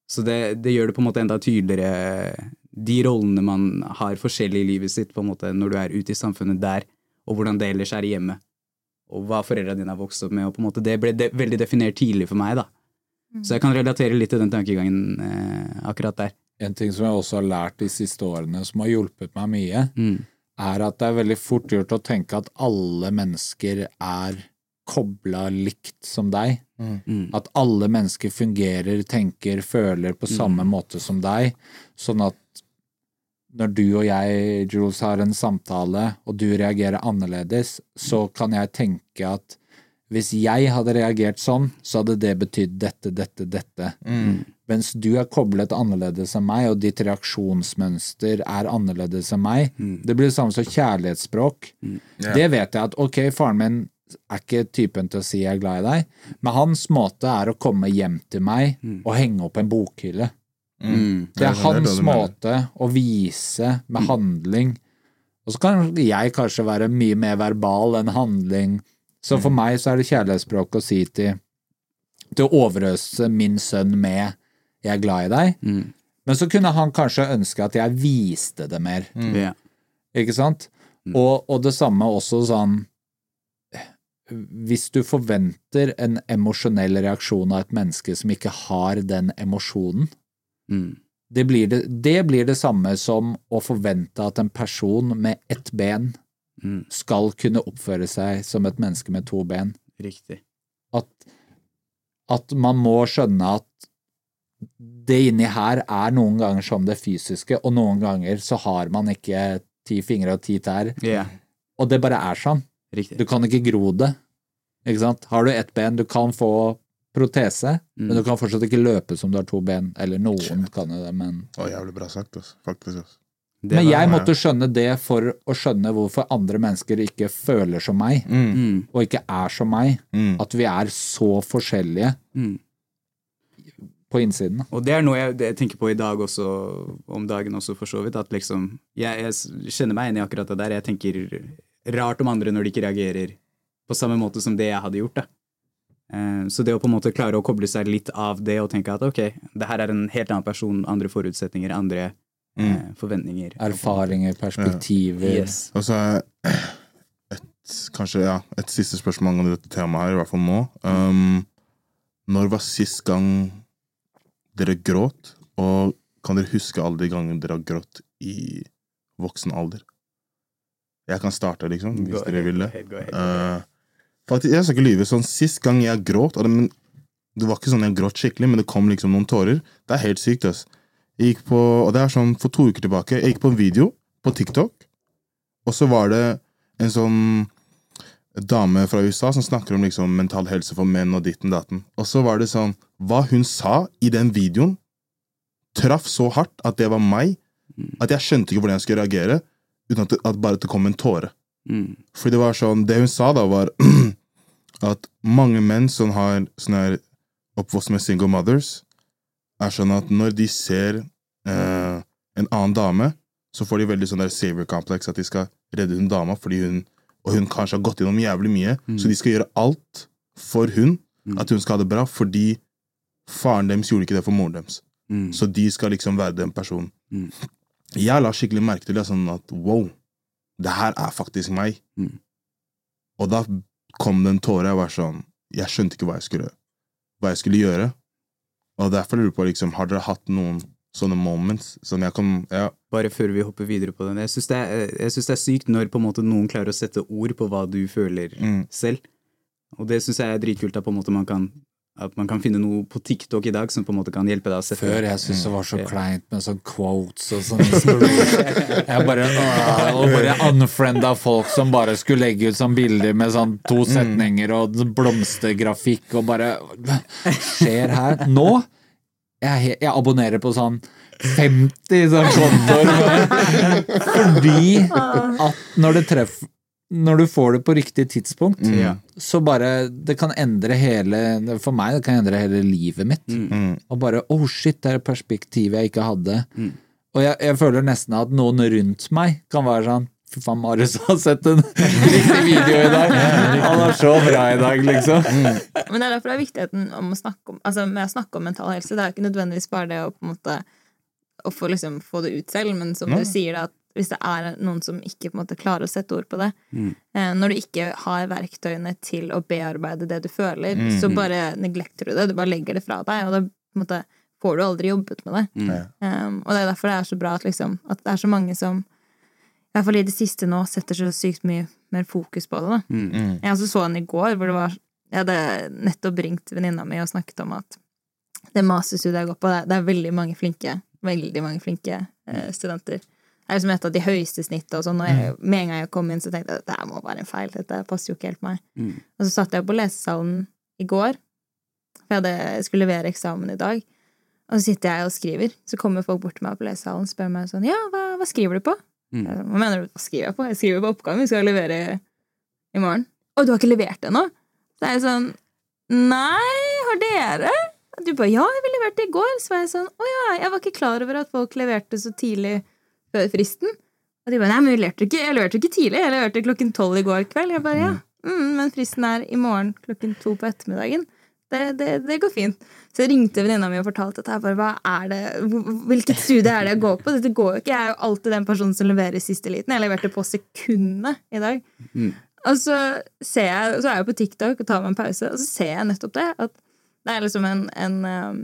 Så det, det, gjør det på en måte enda tydeligere de rollene man har forskjellig i livet sitt på en måte når du er ute i samfunnet der, og hvordan det ellers er hjemme, og hva foreldrene dine har vokst opp med. og på en måte Det ble de veldig definert tidlig for meg. da. Så jeg kan relatere litt til den tankegangen eh, akkurat der. En ting som jeg også har lært de siste årene, som har hjulpet meg mye, Mm. er at det er veldig fort gjort å tenke at alle mennesker er kobla likt som deg. Mm. At alle mennesker fungerer, tenker, føler på samme måte som deg. Sånn at når du og jeg, Jules, har en samtale, og du reagerer annerledes, så kan jeg tenke at hvis jeg hadde reagert sånn, så hadde det betydd dette, dette, dette. Mens du er koblet annerledes enn meg, og ditt reaksjonsmønster er annerledes enn meg. Det blir det samme som kjærlighetsspråk. Det vet jeg at ok, faren min er ikke typen til å si jeg er glad i deg, men hans måte er å komme hjem til meg og henge opp en bokhylle. Mm. Det er hans måte å vise med handling. Og så kan jeg kanskje være mye mer verbal enn handling. Så for meg så er det kjærlighetsspråk å si til til å overøse min sønn med 'jeg er glad i deg'. Mm. Men så kunne han kanskje ønske at jeg viste det mer. Ja. Ikke sant? Og, og det samme også sånn Hvis du forventer en emosjonell reaksjon av et menneske som ikke har den emosjonen, Mm. det blir det, det blir det samme som å forvente at en person med ett ben Mm. skal kunne oppføre seg som et menneske med to ben. Riktig. At, at man må skjønne at det inni her er noen ganger som det fysiske, og noen ganger så har man ikke ti fingre og ti tær. Yeah. Og det bare er sånn. Riktig. Du kan ikke gro det. Ikke sant? Har du ett ben, du kan få protese, Mm. men du kan fortsatt ikke løpe som du har to ben. Eller noen kan jo det, men Å, jævlig bra sagt, altså. faktisk. Altså. Det Men var- jeg måtte skjønne det for å skjønne hvorfor andre mennesker ikke føler som meg, Mm. mm. og ikke er som meg. Mm. At vi er så forskjellige Mm. på innsiden. Og det er noe jeg, det jeg tenker på i dag også, om dagen også, for så vidt. At liksom Jeg, jeg kjenner meg igjen i akkurat det der. Jeg tenker rart om andre når de ikke reagerer på samme måte som det jeg hadde gjort. da. Eh, Så det å på en måte klare å koble seg litt av det og tenke at ok, det her er en helt annen person, andre forutsetninger, andre mm. forventninger. Erfaringer, perspektiver. Yes. Og så er et, kanskje, ja, et siste spørsmål om dette temaet her, i hvert fall nå. Um, når var sist gang dere gråt, og kan dere huske alle de gangene dere har grått i voksen alder? Jeg kan starte, liksom, hvis Go dere vil det. Eh, faktisk, jeg skal ikke lyve. Sånn, sist gang jeg gråt det, men, det var ikke sånn jeg gråt skikkelig, men det kom liksom noen tårer. Det er helt sykt. ass. Jeg gikk på, og det er sånn For to uker tilbake jeg gikk på en video på TikTok, og så var det en sånn dame fra USA som snakker om liksom mental helse for menn og ditten datten. Og så var det sånn Hva hun sa i den videoen, traff så hardt at det var meg, at jeg skjønte ikke hvordan jeg skulle reagere, uten at, det, at bare det kom en tåre. Mm. Fordi det var sånn, det hun sa da var at mange menn som har sånn her oppvokst med single mothers, er sånn at når de ser eh, en annen dame, så får de veldig sånn der savior complex, at de skal redde hun dama, fordi hun, og hun kanskje har gått gjennom jævlig mye, så de skal gjøre alt for hun, at hun skal ha det bra, fordi faren deres gjorde ikke det for moren deres. Mm. Så de skal liksom være den personen. Mm. Jeg la skikkelig merke til det, sånn at wow, det her er faktisk meg. Mm. Og da kom det en tåre. Jeg var sånn Jeg skjønte ikke hva jeg skulle, hva jeg skulle gjøre. Og derfor lurer jeg på, liksom, har dere hatt noen sånne moments? Sånn jeg kan Ja. Bare før vi hopper videre på den. Jeg syns det, det er sykt når på en måte noen klarer å sette ord på hva du føler Mm. selv. Og det syns jeg er dritkult at på en måte man kan at man kan finne noe på TikTok i dag som på en måte kan hjelpe deg å sette Før jeg syntes det var så kleint med sånn quotes og sånn. Jeg bare, åh, og bare unfrienda folk som bare skulle legge ut sånn bilder med sånn to setninger og blomstergrafikk og bare Hva skjer her? Nå? Jeg, jeg abonnerer på sånn 50 sånn kontoer. Fordi at når det treffer Når du får det på riktig tidspunkt, mm. så bare Det kan endre hele For meg det kan endre hele livet mitt. Mm. Og bare oh shit, det er et perspektiv jeg ikke hadde. Mm. Og jeg, jeg føler nesten at noen rundt meg kan være sånn Fy faen, Marius har sett en riktig video i dag! Han er så bra i dag, liksom. Men det er derfor det er viktigheten om å snakke om, altså med å snakke om mental helse. Det er jo ikke nødvendigvis bare det å på en måte å få, liksom, få det ut selv, men som Nei. du sier, da, at hvis det er noen som ikke på en måte klarer å sette ord på det Mm. eh, Når du ikke har verktøyene til å bearbeide det du føler, Mm. så bare neglekter du det. Du bare legger det fra deg, og da på en måte får du aldri jobbet med det. Mm. Um, og det er derfor det er så bra at, liksom, at det er så mange som i hvert fall i det siste nå setter så sykt mye mer fokus på det. da. Mm. Mm. Jeg også så en i går hvor det var Jeg hadde nettopp ringt venninna mi og snakket om at det masterstudiet jeg går på, det er, det er veldig mange flinke veldig mange flinke eh, studenter. Det er liksom et av de høyeste snittene og sånn. Og jeg, med en gang jeg kom inn, så tenkte jeg at det må være en feil. Dette passer jo ikke helt meg. Mm. Og så satt jeg på lesesalen i går, for jeg, hadde, jeg skulle levere eksamen i dag. Og så sitter jeg og skriver. Så kommer folk bort til meg på lesesalen og spør meg sånn Ja, hva, hva skriver du på? Mm. Jeg Hva mener du? Hva skriver jeg på? Jeg skriver på oppgaven vi skal levere i morgen. Å, du har ikke levert ennå? Så er jeg sånn Nei, har dere? Du bare Ja, vi leverte i går. Så var jeg sånn Å ja, jeg var ikke klar over at folk leverte så tidlig før fristen. Og de bare Nei, men vi leverte ikke, jeg leverte ikke tidlig. Jeg leverte klokken tolv i går kveld. Jeg bare Ja, mm, men fristen er i morgen klokken to på ettermiddagen. Det, det, det går fint. Så jeg ringte venninna mi og fortalte at jeg bare, hva er det, Hvilket studie er det jeg går på? Dette går jo ikke. Jeg er jo alltid den personen som leverer siste liten. Jeg leverte på sekundet i dag. Mm. Og så ser jeg, så er jeg på TikTok og tar meg en pause, og så ser jeg nettopp det. At det er liksom en, en um,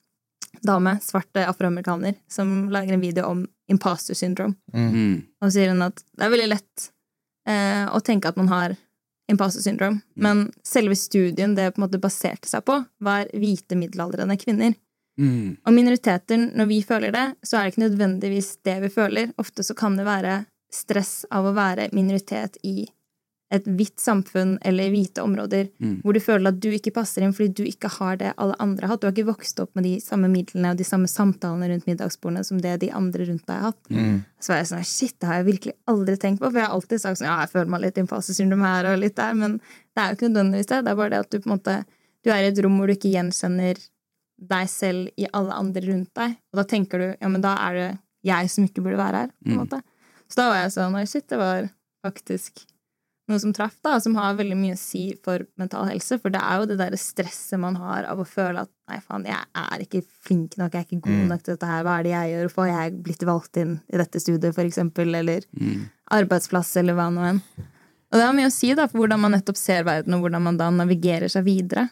dame, svart afroamerikaner, som lager en video om imposter syndrome. Mm. Og sier hun at det er veldig lett eh, å tenke at man har imposter syndrome, men selve studien det på en måte baserte seg på, var hvite middelaldrende kvinner. Mm. Og minoriteter, når vi føler det, så er det ikke nødvendigvis det vi føler. Ofte så kan det være stress av å være minoritet i et hvitt samfunn eller hvite områder, Mm. hvor du føler at du ikke passer inn fordi du ikke har det alle andre har hatt. Du har ikke vokst opp med de samme midlene og de samme samtalene rundt middagsbordene som det de andre rundt deg har hatt. Mm. Så var jeg sånn, shit, det har jeg virkelig aldri tenkt på. For jeg har alltid sagt sånn, ja, jeg føler meg litt imposter syndrome her og litt der, men det er jo ikke nødvendigvis det. Det er bare det at du på en måte, du er i et rom hvor du ikke gjenkjenner deg selv i alle andre rundt deg. Og da tenker du, ja, men da er det jeg som ikke burde være her, på en Mm. måte. Så da var jeg sånn, shit, det var faktisk noe som traff, da, som har veldig mye å si for mental helse. For det er jo det derre stresset man har av å føle at nei, faen, jeg er ikke flink nok, jeg er ikke god Mm. nok til dette her, hva er det jeg gjør, hvorfor har jeg blitt valgt inn i dette studiet, for eksempel, eller Mm. arbeidsplass, eller hva nå enn. Og det har mye å si da, for hvordan man nettopp ser verden, og hvordan man da navigerer seg videre.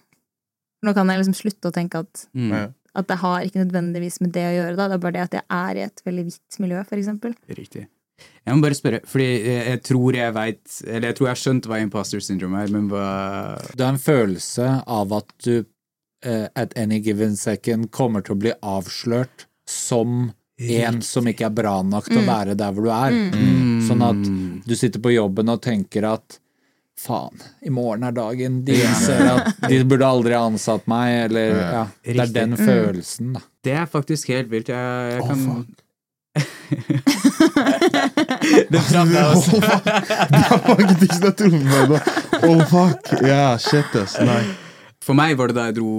Nå kan jeg liksom slutte å tenke at, Mm. At det har ikke nødvendigvis med det å gjøre, da. Det er bare det at jeg er i et veldig hvitt miljø, for eksempel. Riktig. Jeg må bare spørre, fordi jeg, tror jeg veit Eller jeg tror jeg har skjønt hva imposter syndrome er, men hva Det er en følelse av at du uh, at any given second kommer til å bli avslørt som en som ikke er bra nok til å være der hvor du er. Mm. Sånn at du sitter på jobben og tenker at faen, i morgen er dagen. De ser at de burde aldri ha ansatt meg, eller ja. Det er den følelsen, da. Det er faktisk helt vilt. Jeg, jeg kan fuck. Det traff deg også. Det er faktisk meg da. Oh, fuck. Ja, shit, ass. Nei. For meg var det da jeg dro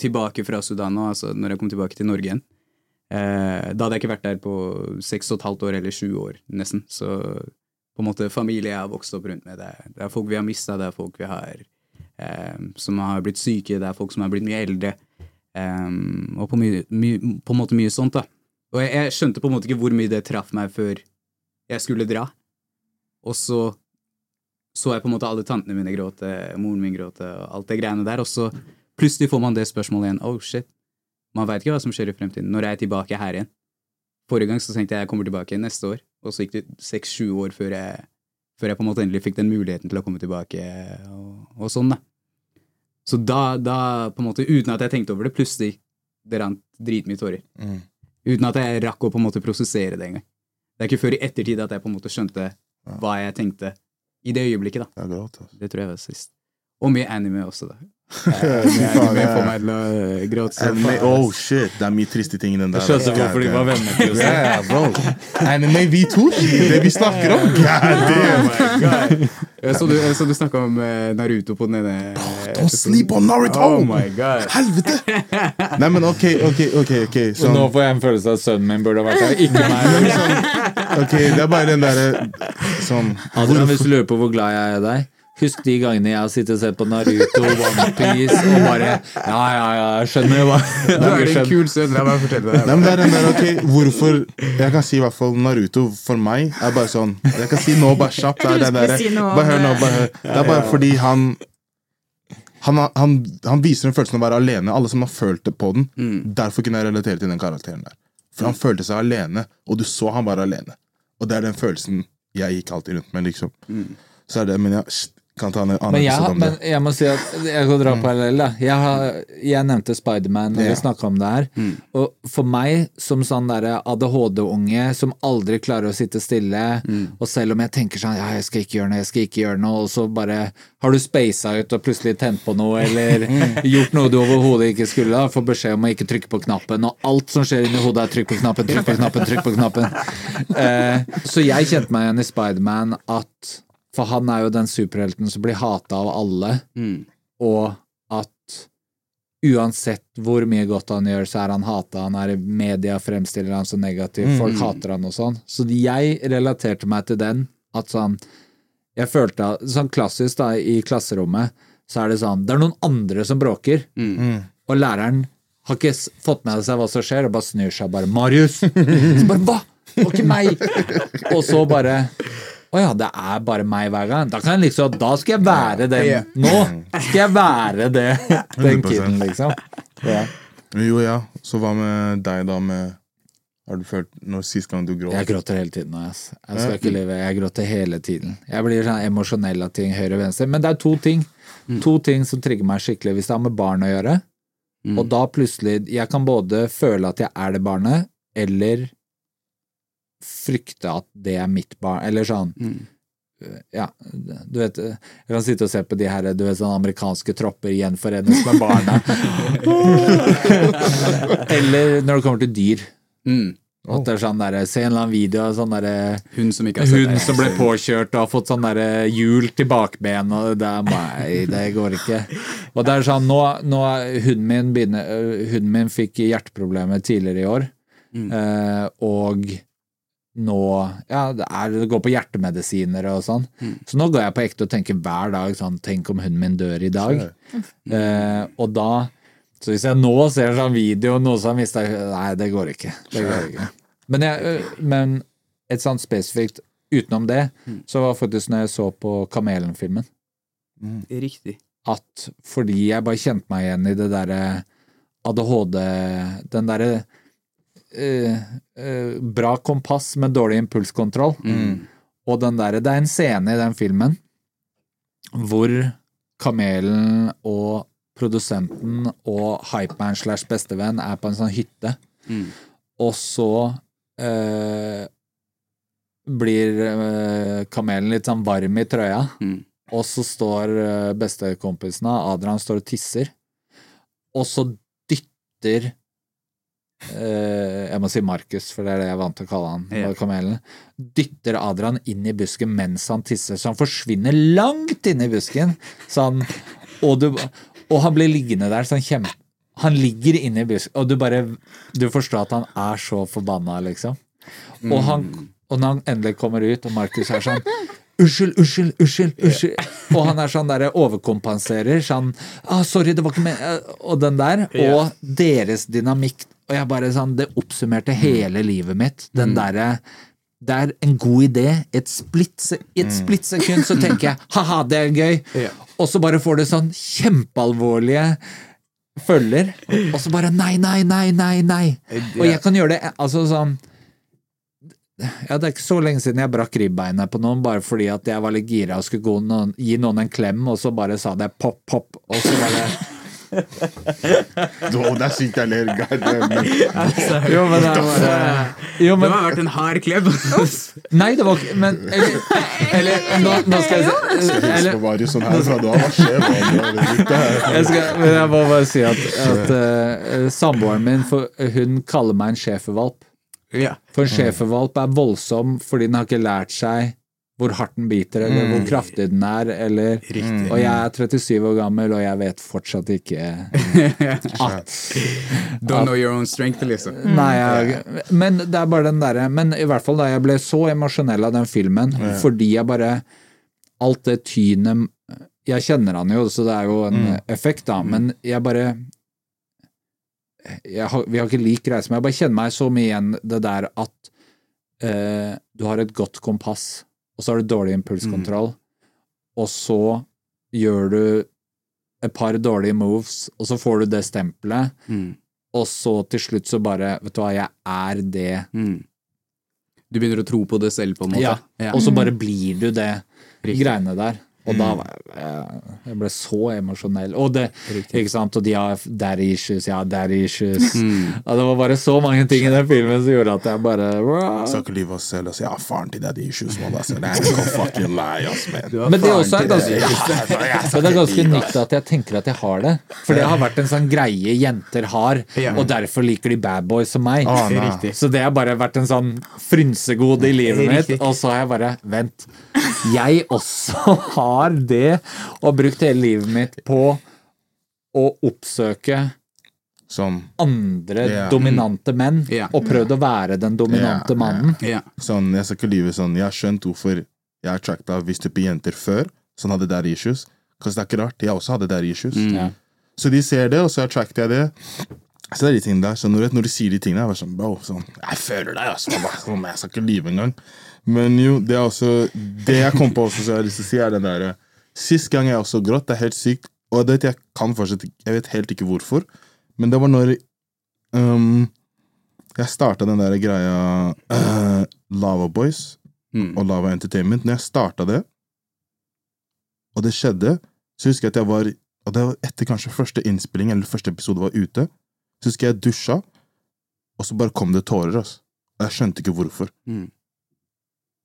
tilbake fra Sudan nå, altså når jeg kom tilbake til Norge igjen. Eh, da hadde jeg ikke vært der på seks og et halvt år, eller sju år, nesten. Så på en måte familie jeg har vokst opp rundt med. Det er, det er folk vi har mista, det er folk vi har eh, som har blitt syke, det er folk som har blitt mye eldre, Um, og på, mye, mye, på en måte mye sånt, da. Og jeg, jeg skjønte på en måte ikke hvor mye det traff meg før jeg skulle dra. Og så så jeg på en måte alle tantene mine gråte, moren min gråte, og alt det greiene der, og så plutselig får man det spørsmålet igjen. Oh, shit. Man veit ikke hva som skjer i fremtiden. Når er jeg tilbake her igjen? Forrige gang så tenkte jeg jeg kommer tilbake neste år, og så gikk det seks-sju år før jeg, før jeg på en måte endelig fikk den muligheten til å komme tilbake, og, og sånn, da. Så da, da, på en måte, uten at jeg tenkte over det, plutselig det rant dritmye tårer. Mm. Uten at jeg rakk å på en måte prosessere det engang. Det er ikke før i ettertid at jeg på en måte skjønte hva jeg tenkte i det øyeblikket, da. Gråt, altså. Det tror jeg var sist. Og mye anime også, da. Eh, anime får meg til å eh, gråte som Anime, oh shit, det er mye triste ting i den der. Jeg skjønte God hvorfor de var venner. Ja, bro. Anime vi to, det vi snakker om. God damn. Jeg så du, jeg så du snakka om eh, Naruto på den ene Don't sleep on Naruto! Oh my god. Helvete! Nei, men ok, ok, ok. okay Så sånn, nå får jeg en følelse av at sønnen min burde vært her, ikke meg. ok, Det er bare den derre sånn Adrian, hvis du lurer på hvor glad jeg er i deg Husk de gangene jeg har sittet og sett på Naruto, One Piece og bare Ja, ja, ja, jeg skjønner hva Du er en kul sønn. La meg fortelle deg. Nei, men det er den der, ok, hvorfor Jeg kan si i hvert fall Naruto for meg er bare sånn Jeg kan si nå bare kjapt. Det er den der, Si bare hør nå, bare hør. Det er bare fordi han han, han, han viser en følelse av å være alene. Alle som har følt det på den. Derfor kunne jeg relatere til den karakteren der. For han følte seg alene, og du så han var alene. Og det er den følelsen jeg gikk alltid rundt med, liksom. Så er det, Men jeg kan ta en annen Men jeg, om det. men jeg må si at jeg kan dra parallell. da. Jeg, har, jeg nevnte Spiderman når Ja. vi snakka om det her. Og for meg, som sånn derre ADHD-unge som aldri klarer å sitte stille, og selv om jeg tenker sånn ja, jeg skal ikke gjøre noe, jeg skal ikke gjøre noe, og så bare har du spasa ut og plutselig tent på noe, eller gjort noe du overhodet ikke skulle, da, får beskjed om å ikke trykke på knappen, og alt som skjer inni hodet er trykk på knappen, trykk på knappen, trykk på knappen. Eh, så jeg kjente meg igjen i Spiderman at For han er jo den superhelten som blir hata av alle, Mm. og at uansett hvor mye godt han gjør, så er han hata. Han er i media, fremstiller han så negativ. Folk hater han og sånn. Så jeg relaterte meg til den. At sånn Jeg følte at Sånn klassisk, da, i klasserommet, så er det sånn Det er noen andre som bråker, og læreren har ikke fått med seg hva som skjer, og bare snur seg bare 'Marius!' Så bare 'Hva?' Det var ikke meg! Og så bare å ja, det er bare meg hver gang. Da kan jeg liksom, da skal jeg være den. Nå skal jeg være det. Den 100%. kiden, liksom. Ja. Jo, ja. Så hva med deg, da? med Har du følt når sist gang du gråt? Jeg gråter hele tiden ass. Jeg skal ikke leve. Jeg gråter hele tiden. Jeg blir sånn emosjonell av ting høyre og venstre. Men det er to ting. To ting som trigger meg skikkelig hvis det har med barn å gjøre. Og da plutselig Jeg kan både føle at jeg er det barnet, eller frykte at det er mitt barn, eller sånn Ja, du vet Jeg kan sitte og se på de her du vet, sånn amerikanske tropper gjenforenes med barna. eller når det kommer til dyr. Mm. At det er sånn der, Se en eller annen video av sånn derre Hun som Hun som ble påkjørt og har fått sånn derre hjul til bakben, og det er det går ikke. Og det er sånn, nå, nå hunden min begynner Hunden min fikk hjerteproblemer tidligere i år, mm. og nå Ja, det, er, det går på hjertemedisiner og sånn. Så nå går jeg på ekte og tenker hver dag sånn Tenk om hunden min dør i dag. Eh, og da Så hvis jeg nå ser en sånn video noen som har mista Nei, det går ikke. Det går ikke. Men, jeg, men et sånt spesifikt utenom det, så var faktisk når jeg så på Kamelen-filmen, Riktig. at fordi jeg bare kjente meg igjen i det derre ADHD Den derre øh, øh, bra kompass med dårlig impulskontroll. Og den derre det er en scene i den filmen hvor kamelen og produsenten og hypeman slash bestevenn er på en sånn hytte, og så eh, blir eh, kamelen litt sånn varm i trøya, Mm. og så står eh, bestekompisen Adrian står og tisser, og så dytter eh, jeg må si Markus, for det er det jeg er vant til å kalle han. Ja. Kamelen. Dytter Adrian inn i busken mens han tisser, så han forsvinner langt inn i busken. Han, og, du, og han blir liggende der så han kjemper. Han ligger inne i busken, og du bare Du forstår at han er så forbanna, liksom. Og, han, og når han endelig kommer ut, og Markus er sånn Unnskyld, unnskyld, unnskyld. unnskyld Og han er sånn der overkompenserer. Sånn ah, 'Sorry, det var ikke med Og den der. Og deres dynamikk. Og jeg bare sånn Det oppsummerte hele livet mitt. Den derre det er en god idé. Et splittsekund så tenker jeg ha-ha, det er gøy. Ja. Og så bare får det sånn kjempealvorlige følger. Og så bare nei, nei, nei, nei, nei. Og jeg kan gjøre det altså sånn ja, Det er ikke så lenge siden jeg brakk ribbeinet på noen bare fordi at jeg var litt gira og skulle gå noen, gi noen en klem, og så bare sa det pop, pop, og så bare Å, det sitter jeg og ler. God damn. Jo, men det bare Jo, Det har vært en hard klem. Nei, det var ikke Men Eller, eller nå, nå skal jeg si eller, sånn herfra. Hva skjer? er der. jeg, skal, men jeg må bare si at, at uh, samboeren min for, hun kaller meg en schæfervalp. For en schæfervalp er voldsom fordi den har ikke lært seg hvor hardt den biter, eller hvor kraftig den er, eller Riktig. Og jeg er 37 år gammel, og jeg vet fortsatt ikke at Don't know your own strength, liksom. Nei, jeg, men det er bare den derre Men i hvert fall da jeg ble så emosjonell av den filmen, fordi jeg bare Alt det tynet Jeg kjenner han jo, så det er jo en effekt, da, men jeg bare jeg har, Vi har ikke lik reise, men jeg bare kjenner meg så mye igjen det der at uh, du har et godt kompass, og så har du dårlig impulskontroll, og så gjør du et par dårlige moves, og så får du det stempelet, Mm. og så til slutt så bare Vet du hva, jeg er det. Mm. Du begynner å tro på det selv, på en måte. Ja. Ja. Og så bare blir du det Riktig. greiene der. Og da var jeg, jeg, jeg ble så emosjonell. Og det, Riktig. ikke sant, og de har daddy issues, ja, daddy issues. Mm. Ja, det var bare så mange ting i den filmen som gjorde at jeg bare Skal ikke lyve oss selv og si ja, faren til daddy issues. Man, altså. Ikke fucking lie, ass, man. Men det også er ganske, det. men det er ganske nytt at jeg tenker at jeg har det. For det har vært en sånn greie jenter har, og derfor liker de bad boys som meg. Ah, Så det har bare vært en sånn frynsegode i livet mitt, og så har jeg bare Vent. Jeg også har det, og brukt hele livet mitt på å oppsøke som, andre yeah. dominante menn, yeah. og prøvd å være den dominante yeah. mannen. Sånn, jeg skal ikke lyve sånn. Jeg har skjønt hvorfor jeg har tracka viss type jenter før som hadde der issues. Kanskje det er ikke rart. Jeg også hadde der issues. Mm. Så de ser det, og så tracket jeg det. Så det er de tingene der. Så når, når de sier de tingene, jeg er bare sånn, bro, sånn, jeg føler deg, altså. Jeg, bare, sånn, jeg skal ikke lyve engang. Men jo, det er også Det jeg kom på også, som jeg har lyst til å si, er den derre Sist gang jeg også gråt, det er helt sykt, og det vet jeg kan fortsatt Jeg vet helt ikke hvorfor, men det var når um, jeg starta den der greia uh, Lava Boys Mm. og Lava Entertainment. Når jeg starta det, og det skjedde, så husker jeg at jeg var Og det var etter kanskje første innspilling, eller første episode var ute. Så husker jeg dusja, og så bare kom det tårer. Altså. Og jeg skjønte ikke hvorfor. Mm.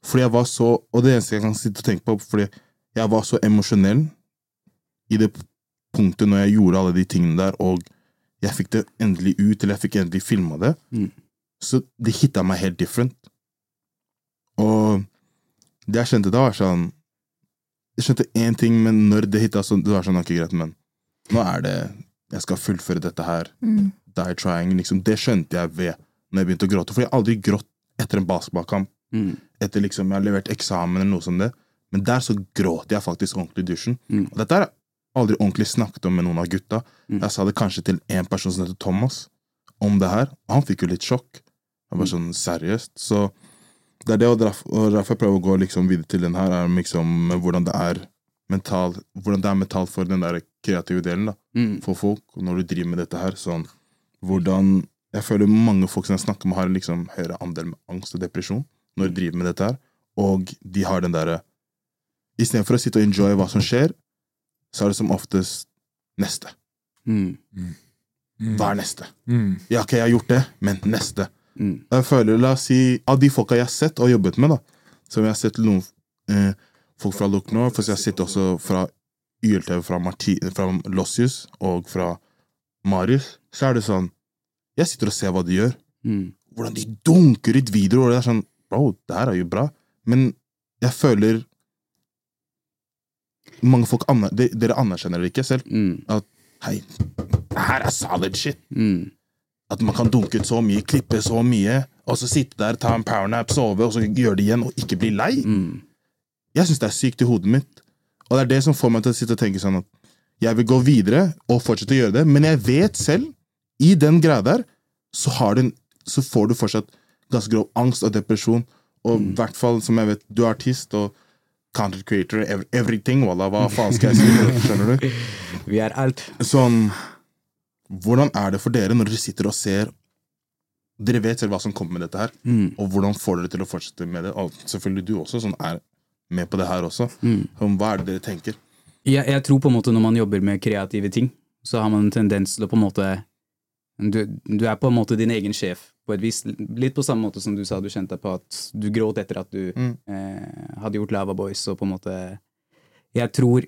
Fordi jeg var så Og det eneste jeg kan sitte og tenke på, fordi jeg var så emosjonell i det punktet når jeg gjorde alle de tingene der, og jeg fikk det endelig ut, eller jeg fikk endelig filma det, Mm. så det hitta meg helt different. Og det jeg skjønte da, var sånn Jeg skjønte én ting, men når det hitta sånn, det var sånn, ok, greit, men nå er det Jeg skal fullføre dette her. Mm. Die trying, liksom. Det skjønte jeg ved når jeg begynte å gråte. For jeg har aldri grått etter en basketballkamp. Mm. Etter liksom jeg har levert eksamen eller noe som det. Men der så gråt jeg faktisk ordentlig i dusjen. Mm. Og dette har jeg aldri ordentlig snakket om med noen av gutta. Mm. Jeg sa det kanskje til en person som heter Thomas, om det her. Og han fikk jo litt sjokk. Jeg var sånn, seriøst? Så det er det, og derf- derfor jeg prøver å gå liksom videre til den her, er liksom hvordan det er mental, hvordan det er mentalt for den der kreative delen, da Mm. for folk når du driver med dette her. Sånn, hvordan Jeg føler mange folk som jeg snakker med, har en liksom høyere andel med angst og depresjon når de driver med dette her, og de har den derre Istedenfor å sitte og enjoy hva som skjer, så er det som oftest neste. Mm. Hva er neste? Mm. Ja, ok, jeg har gjort det, men neste. Mm. Jeg føler, la oss si, Av de folka jeg har sett og jobbet med, da som jeg har sett noen eh, folk fra Look North, for jeg har sett også fra YLTV, fra, Marti, fra Lossius og fra Marius, så er det sånn Jeg sitter og ser hva de gjør. Mm. Hvordan de dunker ut videoer, og det er sånn Bro, det her er jo bra. Men jeg føler Mange folk aner, de, Dere anerkjenner det ikke selv. Mm. Hei, det her er solid shit. Mm. At man kan dunke ut så mye, klippe så mye, og så sitte der, ta en powernap, sove, og så gjøre det igjen, og ikke bli lei. Mm. Jeg syns det er sykt i hodet mitt. Og det er det som får meg til å sitte og tenke sånn at jeg vil gå videre og fortsette å gjøre det, men jeg vet selv, i den greia der, så, en- så får du fortsatt ganske grov angst og depresjon. Og i hvert fall, som jeg vet, du er artist og content creator, ev- everything, wallah, hva faen skal jeg si? Skjønner du? Vi er alt. Sånn Hvordan er det for dere når dere sitter og ser Dere vet selv hva som kommer med dette her, Mm. og hvordan får dere til å fortsette med det? Og selvfølgelig du også, som er med på det her også. Mm. Hva er det dere tenker? Jeg, jeg tror på en måte når man jobber med kreative ting, så har man en tendens til å på en måte du, du er på en måte din egen sjef, på et vis. Litt på samme måte som du sa du kjente på at du gråt etter at du Mm. eh, hadde gjort Lava Boys, og på en måte Jeg tror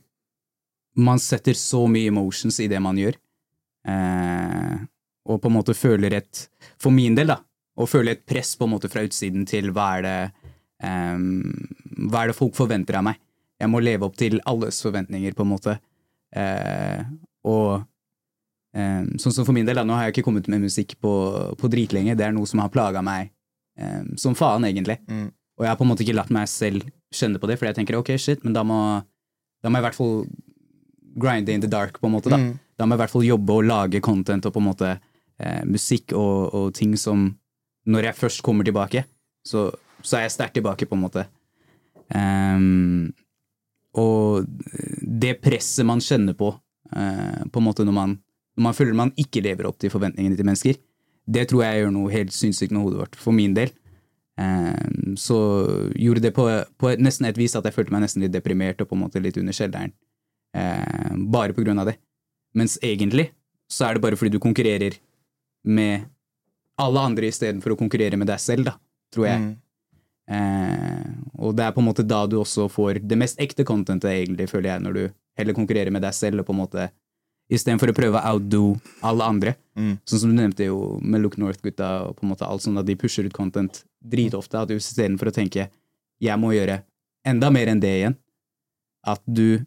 man setter så mye emotions i det man gjør, eh, og på en måte føler et For min del, da, å føle et press på en måte fra utsiden til hva er det eh, Hva er det folk forventer av meg? Jeg må leve opp til alles forventninger, på en måte. Eh, og eh, sånn som for min del, da, nå har jeg ikke kommet med musikk på, på dritlenge. Det er noe som har plaga meg um, som faen, egentlig. Mm. Og jeg har på en måte ikke latt meg selv skjønne på det, for jeg tenker ok, shit, men da må, da må jeg i hvert fall grinde in the dark, på en måte. Da Mm. Da må jeg i hvert fall jobbe og lage content og på en måte eh, musikk og, og ting som Når jeg først kommer tilbake, så, så er jeg sterkt tilbake, på en måte. Um, og det presset man kjenner på, uh, på en måte når man, når man føler man ikke lever opp til forventningene til mennesker, det tror jeg gjør noe helt sinnssykt med hodet vårt, for min del. Ehm, så gjorde det på, på nesten et vis at jeg følte meg nesten litt deprimert og på en måte litt under kjelleren. Eh, bare på grunn av det. Mens egentlig så er det bare fordi du konkurrerer med alle andre istedenfor å konkurrere med deg selv, da, tror jeg. Mm. Eh, og det er på en måte da du også får det mest ekte contentet, egentlig, føler jeg, når du heller konkurrerer med deg selv, og på en måte istedenfor å prøve å outdo alle andre. Mm. Sånn som du nevnte jo med Look North-gutta og på en måte alt sånn at de pusher ut content dritofte, at du istedenfor å tenke jeg må gjøre enda mer enn det igjen, at du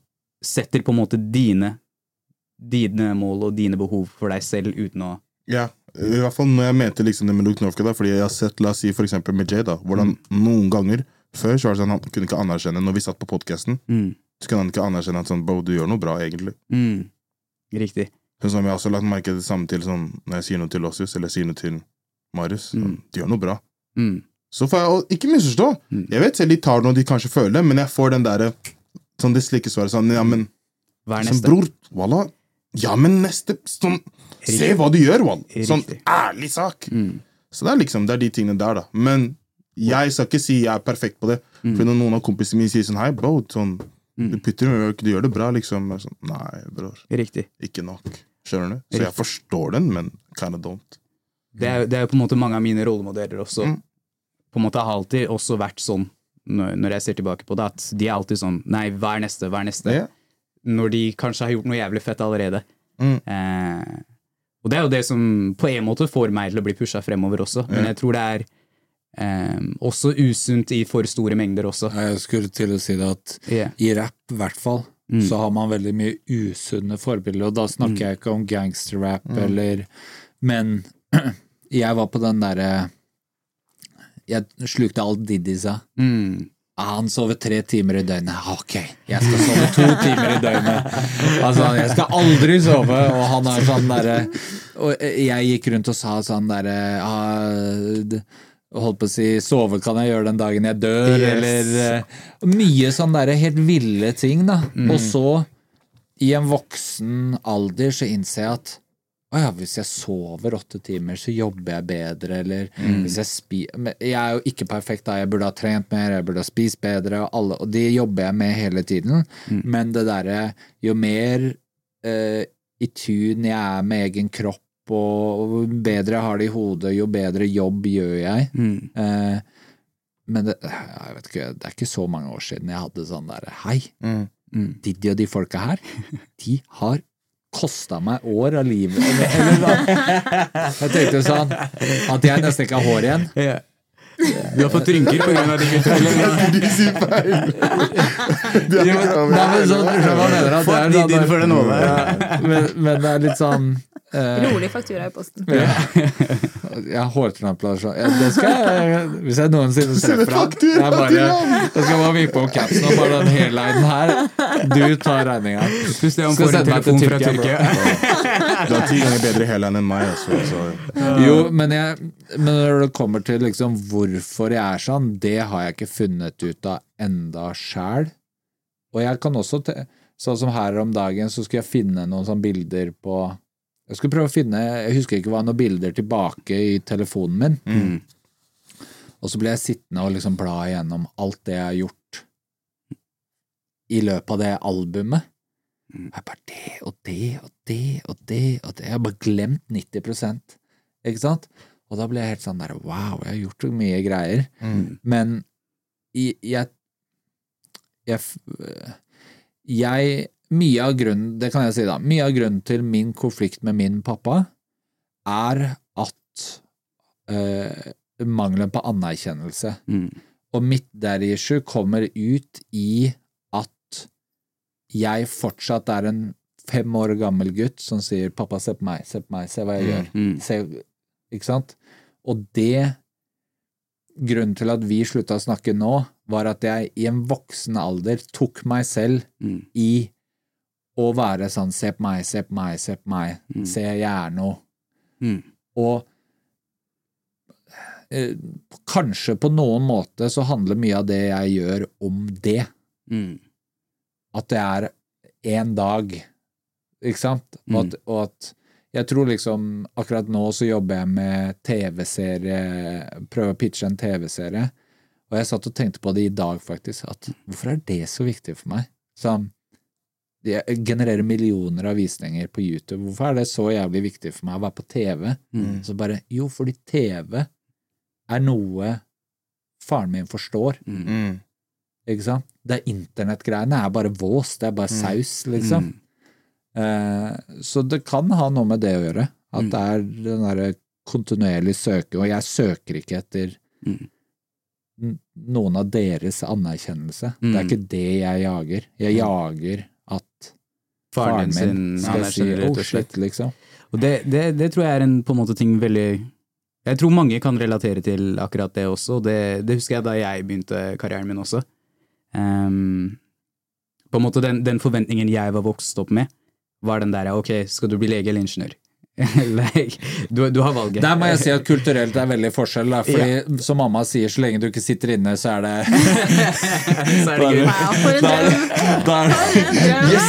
setter på en måte dine dine mål og dine behov for deg selv uten å Ja, i hvert fall når jeg mente liksom det med Luke Northcutt, da, fordi jeg har sett, la oss si for eksempel med Jay, da, hvordan noen ganger før så var det sånn han kunne ikke anerkjenne, når vi satt på podkasten, mm, så kunne han ikke anerkjenne at sånn, bro, du gjør noe bra, egentlig. mm, Riktig. Sånn som jeg har også lagt merke til det samme til sånn, når jeg sier noe til Lossius, eller jeg sier noe til Marius. Sånn, Mm. De gjør noe bra. Mm, Så får jeg, og ikke misforstå, Mm. jeg vet selv de tar noe de kanskje føler, det, men jeg får den derre sånn det slike svaret sånn, ja, men hva er Sånn, neste? bror, voilà. ja, men neste sånn, Se hva du gjør, Wall! Sånn ærlig sak. Mm, Så det er liksom, det er de tingene der, da. Men jeg skal ikke si jeg er perfekt på det. Mm. For når noen av kompisene mine sier sånn Hei, bro, sånn, Mm. du putter jo ikke, du gjør det bra, liksom. Sånn, Nei, bror. riktig. Ikke nok. Skjønner du? Så jeg forstår den, men kind of don't. Det er, det er jo på en måte mange av mine rollemodeller også. Mm. På en måte har alltid også vært sånn, når, når jeg ser tilbake på det, at de er alltid sånn Nei, hva er neste? Hva er neste? Yeah. Når de kanskje har gjort noe jævlig fett allerede. Mm. Eh, og det er jo det som på en måte får meg til å bli pusha fremover også, men jeg tror det er eh, også usunt i for store mengder også. Jeg skulle til å si det at yeah. i rap, i hvert fall, Mm. så har man veldig mye usunne forbilder, og da snakker jeg ikke om gangsterrap eller Men jeg var på den derre Jeg slukte alt Didi sa. Mm. Han sover tre timer i døgnet. Ok, jeg skal sove to timer i døgnet. Altså, jeg skal aldri sove, og han er sånn derre Og jeg gikk rundt og sa sånn derre ah, Holdt på å si 'sove kan jeg gjøre den dagen jeg dør', Yes. eller uh, Mye sånn derre helt ville ting, da. Og så, i en voksen alder, så innser jeg at å ja, hvis jeg sover åtte timer, så jobber jeg bedre, eller hvis jeg spiser jeg er jo ikke perfekt, da. Jeg burde ha trent mer, jeg burde ha spist bedre, og, alle, og det jobber jeg med hele tiden. Men det derre Jo mer uh, i tune jeg er med egen kropp, og jo bedre jeg har det i hodet, jo bedre jobb gjør jeg. Mm. Eh, men det, jeg vet ikke, det er ikke så mange år siden jeg hadde sånn derre Hei, Mm. Mm. Didi og de folka her, de har kosta meg år av livet. Eller, eller, jeg tenkte sånn at jeg nesten ikke har hår igjen. Ja. Du har fått rynker pga. de gutta. De sier feil! Du er ikke sånn, du det er sånn for den over. Ja, men, men det er litt sånn Rolig faktura i posten. ja. Jeg har hårtransplantasjon. Ja, det skal jeg Hvis jeg noensinne ser treffer faktura jeg bare, Jeg skal bare vippe om capsen og bare den hairlinen her. Du tar regninga. Skal får en meg til telefon fra Tyrkia, Tyrkia. Du har ti ganger bedre hairline enn meg. Også, så. Jo, men, jeg, men når det kommer til liksom hvorfor jeg er sånn, det har jeg ikke funnet ut av enda sjæl. Og jeg kan også Sånn som her om dagen, så skulle jeg finne noen sånne bilder på Jeg skulle prøve å finne Jeg husker ikke hva noen bilder tilbake i telefonen min. Mm. Og så ble jeg sittende og liksom bla igjennom alt det jeg har gjort i løpet av det albumet. Jeg bare det og det og det og det og det. Jeg har bare glemt 90 ikke sant? Og da ble jeg helt sånn der wow, jeg har gjort så mye greier. Men i- jeg, jeg Jeg Mye av grunnen, det kan jeg si da, mye av grunnen til min konflikt med min pappa er at eh, mangelen på anerkjennelse. Mm. Og mitt issue kommer ut i at jeg fortsatt er en fem år gammel gutt som sier 'pappa, se på meg, se på meg, se hva jeg gjør'. Mm. Se, ikke sant? Og det Grunnen til at vi slutta å snakke nå, var at jeg i en voksen alder tok meg selv Mm. i å være sånn 'se på meg, se på meg, se på meg', Mm. se jeg er noe. Mm. Og eh, kanskje på noen måte så handler mye av det jeg gjør, om det. Mm. At det er én dag, ikke sant? Og at, og at jeg tror liksom Akkurat nå så jobber jeg med TV-serie, prøver å pitche en TV-serie. Og jeg satt og tenkte på det i dag, faktisk. At hvorfor er det så viktig for meg? Sånn Jeg genererer millioner av visninger på YouTube. Hvorfor er det så jævlig viktig for meg å være på TV? Mm. Så bare Jo, fordi TV er noe faren min forstår. Mm. Mm. Ikke sant? Det er internettgreiene er bare vås, det er bare saus, liksom. Mm. Eh, så det kan ha noe med det å gjøre. At Mm. det er den derre kontinuerlig søke, og jeg søker ikke etter Mm. noen av deres anerkjennelse. Det er Mm. ikke det jeg jager. Jeg jager at Faren faren min skal si oh shit, liksom. Og det, det, det tror jeg er en på en måte ting veldig Jeg tror mange kan relatere til akkurat det også, og det, det husker jeg da jeg begynte karrieren min også. Um, på en måte den, den forventningen jeg var vokst opp med, var den der ok, skal du bli lege eller ingeniør? du, du har valget. Der må jeg si at kulturelt er veldig forskjell, da, fordi som mamma sier, så lenge du ikke sitter inne, så er det Så er det gøy. Wow, for en drøm! Yes!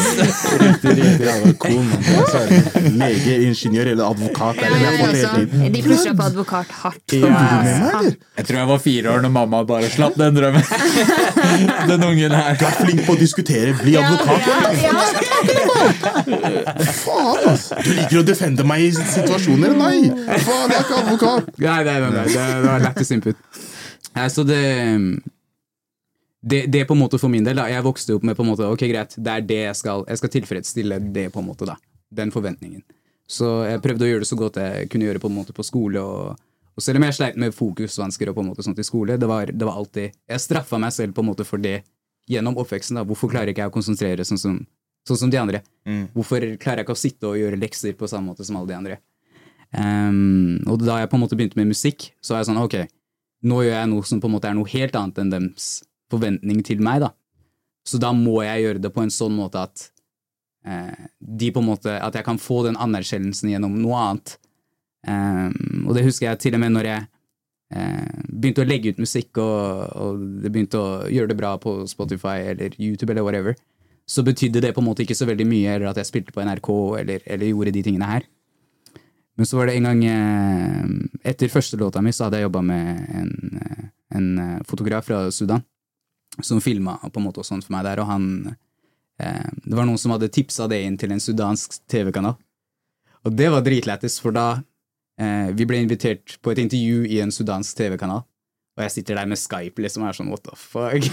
Riktig, riktig. Ja, Lege, ingeniør eller advokat. Det ja, hele tiden. De pusher på advokat hardt. Ja. med meg. Jeg tror jeg var fire år når mamma bare slapp den drømmen. Den ungen her. Du er flink på å diskutere. Bli advokat. Ja, ja. Faen, altså! Du liker å defende meg i situasjoner? Nei! Faen, jeg er ikke advokat! Nei, nei, nei, nei. Det, var lettest input. Så det, det Det på en måte for min del, da. Jeg vokste opp med på en måte, ok greit, det er det jeg skal Jeg skal tilfredsstille det, på en måte, da. Den forventningen. Så jeg prøvde å gjøre det så godt jeg kunne gjøre på en måte på skole. Og, og selv om jeg sleit med fokusvansker og på en måte sånt i skole, det var, det var alltid Jeg straffa meg selv på en måte for det gjennom oppveksten. da. Hvorfor klarer ikke jeg å konsentrere sånn som, sånn som de andre? Mm. Hvorfor klarer jeg ikke å sitte og gjøre lekser på samme måte som alle de andre? Um, og da jeg på en måte begynte med musikk, så var jeg sånn ok, nå gjør jeg noe som på en måte er noe helt annet enn deres forventning til meg, da. Så da må jeg gjøre det på en sånn måte at uh, de på en måte, at jeg kan få den anerkjennelsen gjennom noe annet. Um, og det husker jeg til og med når jeg eh, begynte å legge ut musikk, og, og det begynte å gjøre det bra på Spotify eller YouTube eller whatever, så betydde det på en måte ikke så veldig mye, eller at jeg spilte på NRK eller, eller gjorde de tingene her. Men så var det en gang eh, Etter første låta mi så hadde jeg jobba med en, eh, en eh, fotograf fra Sudan som filma på en måte og sånt for meg der, og han Det var noen som hadde tipsa det inn til en sudansk TV-kanal. Og det var dritlættis, for da Vi ble invitert på et intervju i en sudansk TV-kanal. Og jeg sitter der med Skype liksom og er sånn what the fuck?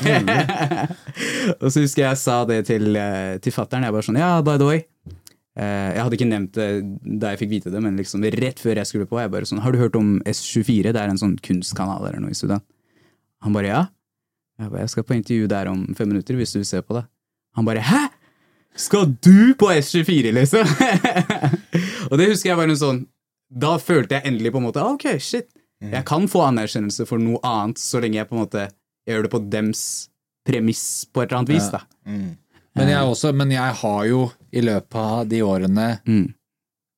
og så husker jeg jeg sa det til, eh, til fattern. Jeg bare sånn ja, by the way. Eh, jeg hadde ikke nevnt det da jeg fikk vite det, men liksom rett før jeg skulle på, jeg bare sånn Har du hørt om S24? Det er en sånn kunstkanal eller noe i Sudan. Han bare ja. Jeg bare jeg skal på intervju der om fem minutter, hvis du vil se på det. Han bare hæ? Skal du på S24, liksom? og det husker jeg var en sånn Da følte jeg endelig på en måte ah, Ok, shit. Jeg kan få anerkjennelse for noe annet så lenge jeg på en måte gjør det på dems premiss på et eller annet vis. da. Men jeg, også, men jeg har jo i løpet av de årene Mm.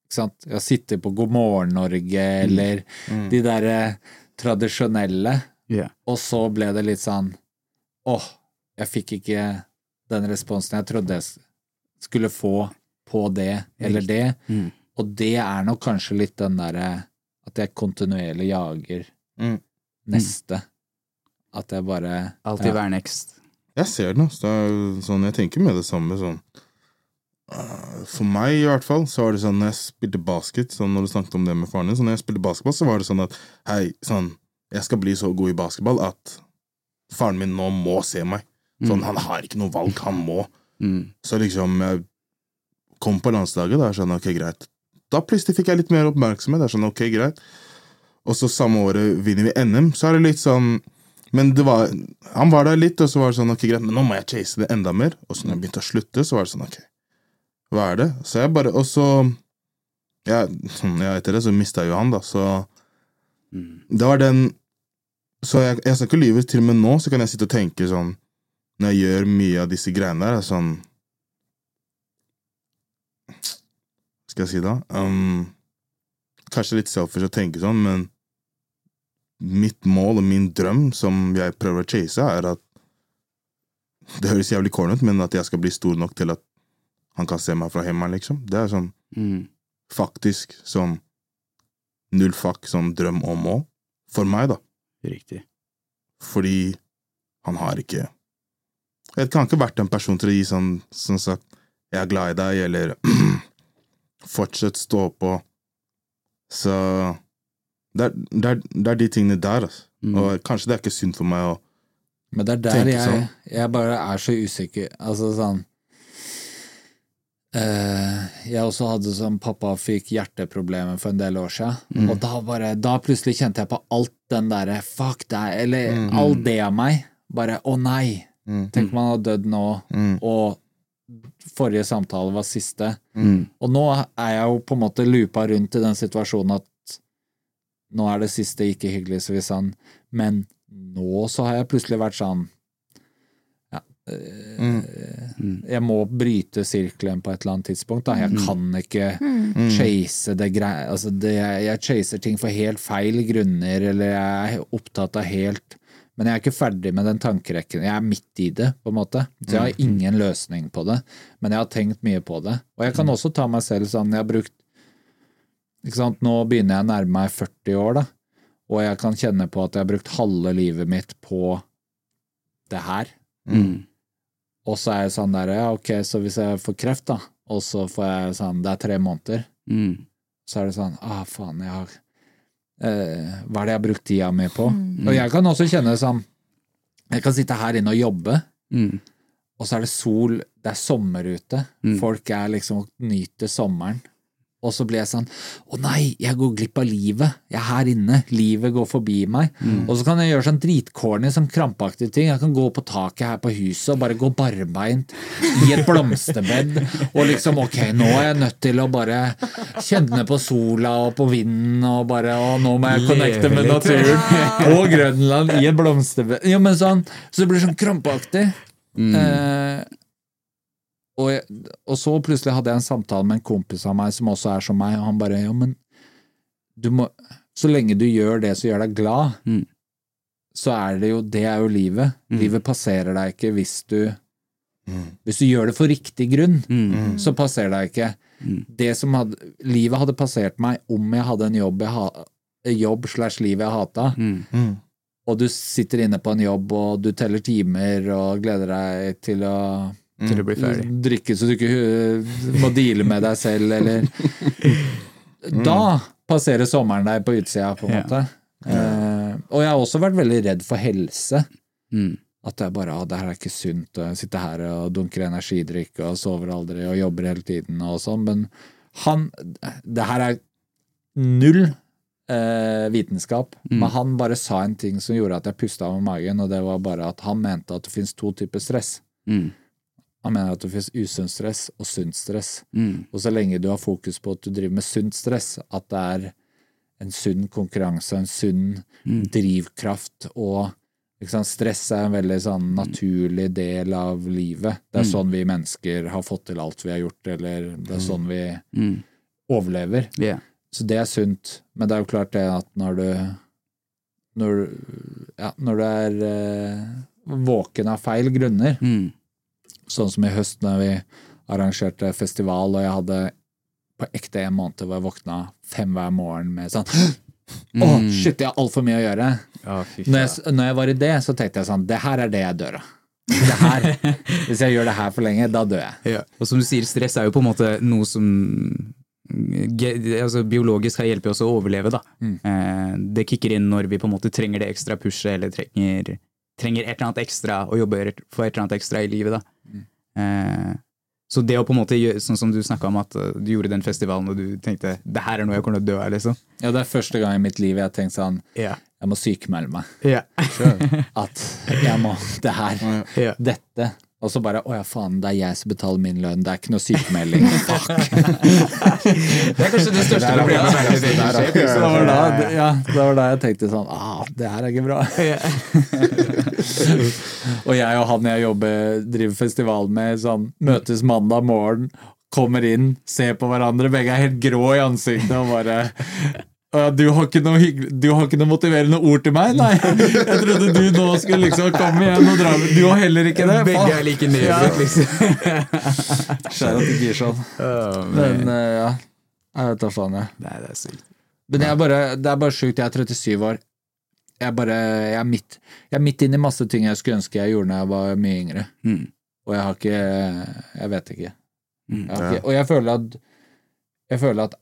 ikke sant? Jeg har sittet på God morgen Norge, eller de derre tradisjonelle, Yeah. og så ble det litt sånn Åh, jeg fikk ikke den responsen jeg trodde jeg skulle få på det eller det. Mm. Og det er nok kanskje litt den derre at jeg kontinuerlig jager Mm. neste. At jeg bare Alltid ja. være next. Jeg ser det. altså. Det sånn, jeg tenker med det samme. Sånn. Uh, For meg, i hvert fall, så var det sånn når jeg spilte basket Sånn når du snakket om det med faren din, så når jeg spilte basketball, så var det sånn at hei, sånn, jeg skal bli så god i basketball at faren min nå må se meg. Sånn, Han har ikke noe valg, han må. Mm. Så liksom, jeg kom på landslaget, da er sånn, ok, greit. Da plutselig fikk jeg litt mer oppmerksomhet. Det er sånn, ok, greit. Og så samme året vinner vi NM, så er det litt sånn Men det var, han var der litt, og så var det sånn, ok, greit, men nå må jeg chase det enda mer. Og så når jeg begynte å slutte, så var det sånn, ok, hva er det? Så jeg bare, og så ja, ja, etter det så mista jo han, da, så Mm. Det var den Så jeg, jeg skal ikke lyve, til og med nå så kan jeg sitte og tenke sånn Når jeg gjør mye av disse greiene der, er sånn Hva skal jeg si da? Um, kanskje litt selfish å tenke sånn, men mitt mål og min drøm som jeg prøver å chase, er at Det høres jævlig corny ut, men at jeg skal bli stor nok til at han kan se meg fra hjemme, liksom. Det er sånn Mm. faktisk sånn null fuck som drøm og mål. For meg, da. Riktig. Fordi han har ikke Jeg kan ikke vært en person til å gi sånn som sagt 'jeg er glad i deg', eller 'fortsett stå på'. Så det er, det er, det er de tingene der, altså. Mm. Og kanskje det er ikke synd for meg å Men det er der Tenke jeg, sånn. jeg bare er så usikker. Altså sånn Uh, Jeg også hadde sånn Pappa fikk hjerteproblemer for en del år siden, Mm. og da bare Da plutselig kjente jeg på alt den derre fuck deg, eller Mm. all det av meg. Bare å nei, mm, tenk om han hadde dødd nå, mm, og forrige samtale var siste. Mm. Og nå er jeg jo på en måte loopa rundt i den situasjonen at nå er det siste ikke hyggelig, så hvis han Men nå så har jeg plutselig vært sånn ja, øh, Mm. Jeg må bryte sirkelen på et eller annet tidspunkt. Da. Jeg kan ikke mm. chase det greia altså Jeg chaser ting for helt feil grunner, eller jeg er opptatt av helt Men jeg er ikke ferdig med den tankerekken. Jeg er midt i det, på en måte. Så jeg har ingen løsning på det. Men jeg har tenkt mye på det. Og jeg kan også ta meg selv sånn Jeg har brukt ikke sant? Nå begynner jeg å nærme meg 40 år, da. Og jeg kan kjenne på at jeg har brukt halve livet mitt på det her. Mm. Og så er jeg sånn der, ja ok, så hvis jeg får kreft da, og så får jeg sånn, det er tre måneder, Mm. så er det sånn, ah faen, jeg har, eh, hva er det jeg har brukt tida mi på? Og jeg kan også kjenne som jeg kan sitte her inne og jobbe, Mm. og så er det sol, det er sommer ute, Mm. folk er liksom nyter sommeren, og så blir jeg sånn, å nei, jeg går glipp av livet, jeg er her inne, livet går forbi meg, og så kan jeg gjøre sånn dritcorny, sånn krampaktige ting, jeg kan gå på taket her på huset og bare gå barbeint i et blomsterbed, og liksom, ok, nå er jeg nødt til å bare kjenne på sola og på vinden, og bare, å nå må jeg connecte med naturen, på Grønland, i et blomsterbed, ja, men sånn, så det blir sånn krampaktig, Mm. Eh, og, jeg, og så plutselig hadde jeg en samtale med en kompis av meg som også er som meg, og han bare ja, men du må Så lenge du gjør det som gjør deg glad, Mm. så er det jo Det er jo livet. Mm. Livet passerer deg ikke hvis du Mm. Hvis du gjør det for riktig grunn, Mm. så passerer deg ikke. Mm. Det som hadde Livet hadde passert meg om jeg hadde en jobb jeg ha, jobb slash liv jeg hata, Mm. Mm. og du sitter inne på en jobb og du teller timer og gleder deg til å Til å bli ferdig. drikke så du ikke øh, må deale med deg selv, eller Da passerer sommeren deg på utsida, på en Ja. måte. Uh, og jeg har også vært veldig redd for helse. Mm. At jeg bare ah, det her er ikke sunt, og jeg sitter her og dunker energidrikk og sover aldri og jobber hele tiden og sånn, men han Det her er null eh, vitenskap, Mm. men han bare sa en ting som gjorde at jeg pusta med magen, og det var bare at han mente at det finnes to typer stress. Mm. Han mener at det finnes usunt stress og sunt stress. Mm. Og så lenge du har fokus på at du driver med sunt stress, at det er en sunn konkurranse, en sunn Mm. drivkraft og sant? Stress er en veldig sånn naturlig del av livet. Det er Mm. sånn vi mennesker har fått til alt vi har gjort, eller det er sånn vi Mm. overlever. Yeah. Så det er sunt. Men det er jo klart det at når du Når, ja, når du er eh, våken av feil grunner, Mm. Sånn som i høst når vi arrangerte festival, og jeg hadde på ekte en måned hvor jeg våkna fem hver morgen med sånn Å, oh, shit, jeg har altfor mye å gjøre. Ja, Når jeg, når jeg var i det, så tenkte jeg sånn Det her er det jeg dør av. Det her, hvis jeg gjør det her for lenge, da dør jeg. Ja. Og som du sier, stress er jo på en måte noe som altså biologisk kan hjelpe oss å overleve. Da. Mm. Eh, det kicker inn når vi på en måte trenger det ekstra pushet, eller trenger, trenger et eller annet ekstra og jobber for et eller annet ekstra i livet. Da. Eh, så det å på en måte gjøre, sånn som du snakka om at uh, du gjorde den festivalen og du tenkte det her er noe jeg kommer til å dø av, liksom. Ja, det er første gang i mitt liv jeg har tenkt sånn yeah. Jeg må sykemelde meg. Yeah. At jeg må Det her. Yeah. Dette. Og så bare Å ja, faen, det er jeg som betaler min lønn. Det er ikke noe sykemelding. Fuck. Det er kanskje det største problemet. Så liksom. det var da, det- ja, det var da jeg tenkte sånn ah, det her er ikke bra. og jeg og han jeg jobber, driver festival med, sånn, møtes mandag morgen, kommer inn, ser på hverandre, begge er helt grå i ansiktet og bare «Å, du har, ikke noe hyggelig, du har ikke noe motiverende ord til meg? Nei! Jeg trodde du nå skulle liksom komme igjen og dra med Du har heller ikke det? Begge er like nedbrutt, liksom. Skjæra til sånn. Men eh, ja. Jeg vet da faen, jeg. Nei, det er sykt. Men jeg er bare, det er bare sjukt. Jeg er 37 år. Jeg er bare Jeg er midt, jeg er midt inn i masse ting jeg skulle ønske jeg gjorde da jeg var mye yngre. Mm. Og jeg har ikke Jeg vet ikke. Mm. Jeg har ikke og jeg føler at Jeg føler at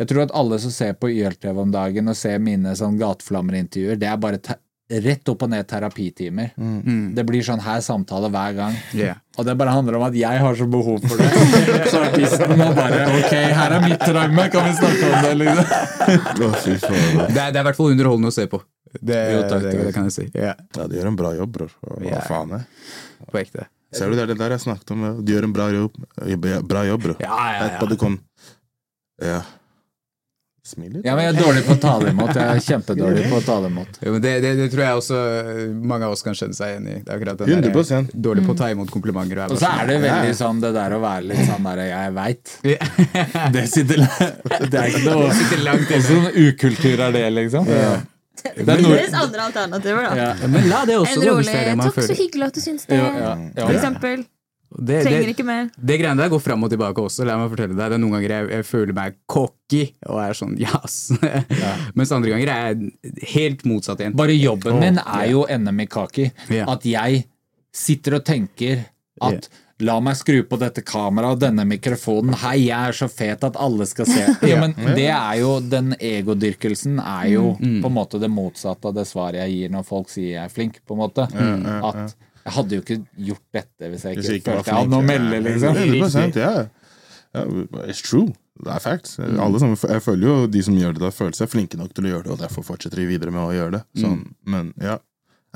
Jeg tror at alle som ser på YLTV om dagen og ser mine sånn gateflammer-intervjuer, det er bare te rett opp og ned terapitimer. Mm. Det blir sånn her samtale hver gang. Yeah. Og det bare handler om at jeg har så behov for det. Så artisten må bare Ok, her er mitt traume, kan vi snakke om det, liksom? Det, er, det er i hvert fall underholdende å se på. Det, Jo, takk, det, det, det kan jeg si. Ja, Ja, du gjør en bra jobb, bror. Hva yeah. faen er på ekte. Ser du det er det der jeg snakket om? Du gjør en bra jobb, bra jobb bror. Ja, ja, Etterpå ja. kom Ja. Smil litt. Ja, men jeg er dårlig på å ta det imot. Jeg er kjempedårlig på å ta det imot. Jo, men det, det, det tror jeg også eh, mange av oss kan kjenne seg igjen i. Det er akkurat den der, 100%. Dårlig på å ta imot komplimenter. Og så er det veldig sånn det der å være litt sånn der jeg veit. Det sitter Det er ikke noe sitter langt inne. Åssen ukultur er det, liksom? Det er Det noe finnes andre alternativer, da. ja. Men la det også, En rolig er 'takk, så hyggelig at du syns det', ja, ja. for eksempel. Det, Trenger det, ikke mer. det greiene der går fram og tilbake også. La meg fortelle deg. Det er noen ganger jeg, jeg føler meg cocky og er sånn yes. Mens andre ganger er jeg helt motsatt igjen. Bare jobben min er jo NM i kaki. Ja. At jeg sitter og tenker at La meg skru på dette kameraet og denne mikrofonen. Hei, jeg er så fet at alle skal se. Ja, men det er jo Den egodyrkelsen er jo på en måte det motsatte av det svaret jeg gir når folk sier jeg er flink, på en måte. At jeg hadde jo ikke gjort dette hvis jeg Hvis ikke jeg ikke følte jeg hadde noe å melde, liksom. 100%, ja. ja. It's true. Det er facts. Alle som, jeg føler jo de som gjør det, da føler seg flinke nok til å gjøre det, og derfor fortsetter de videre med å gjøre det. Sånn. Men ja,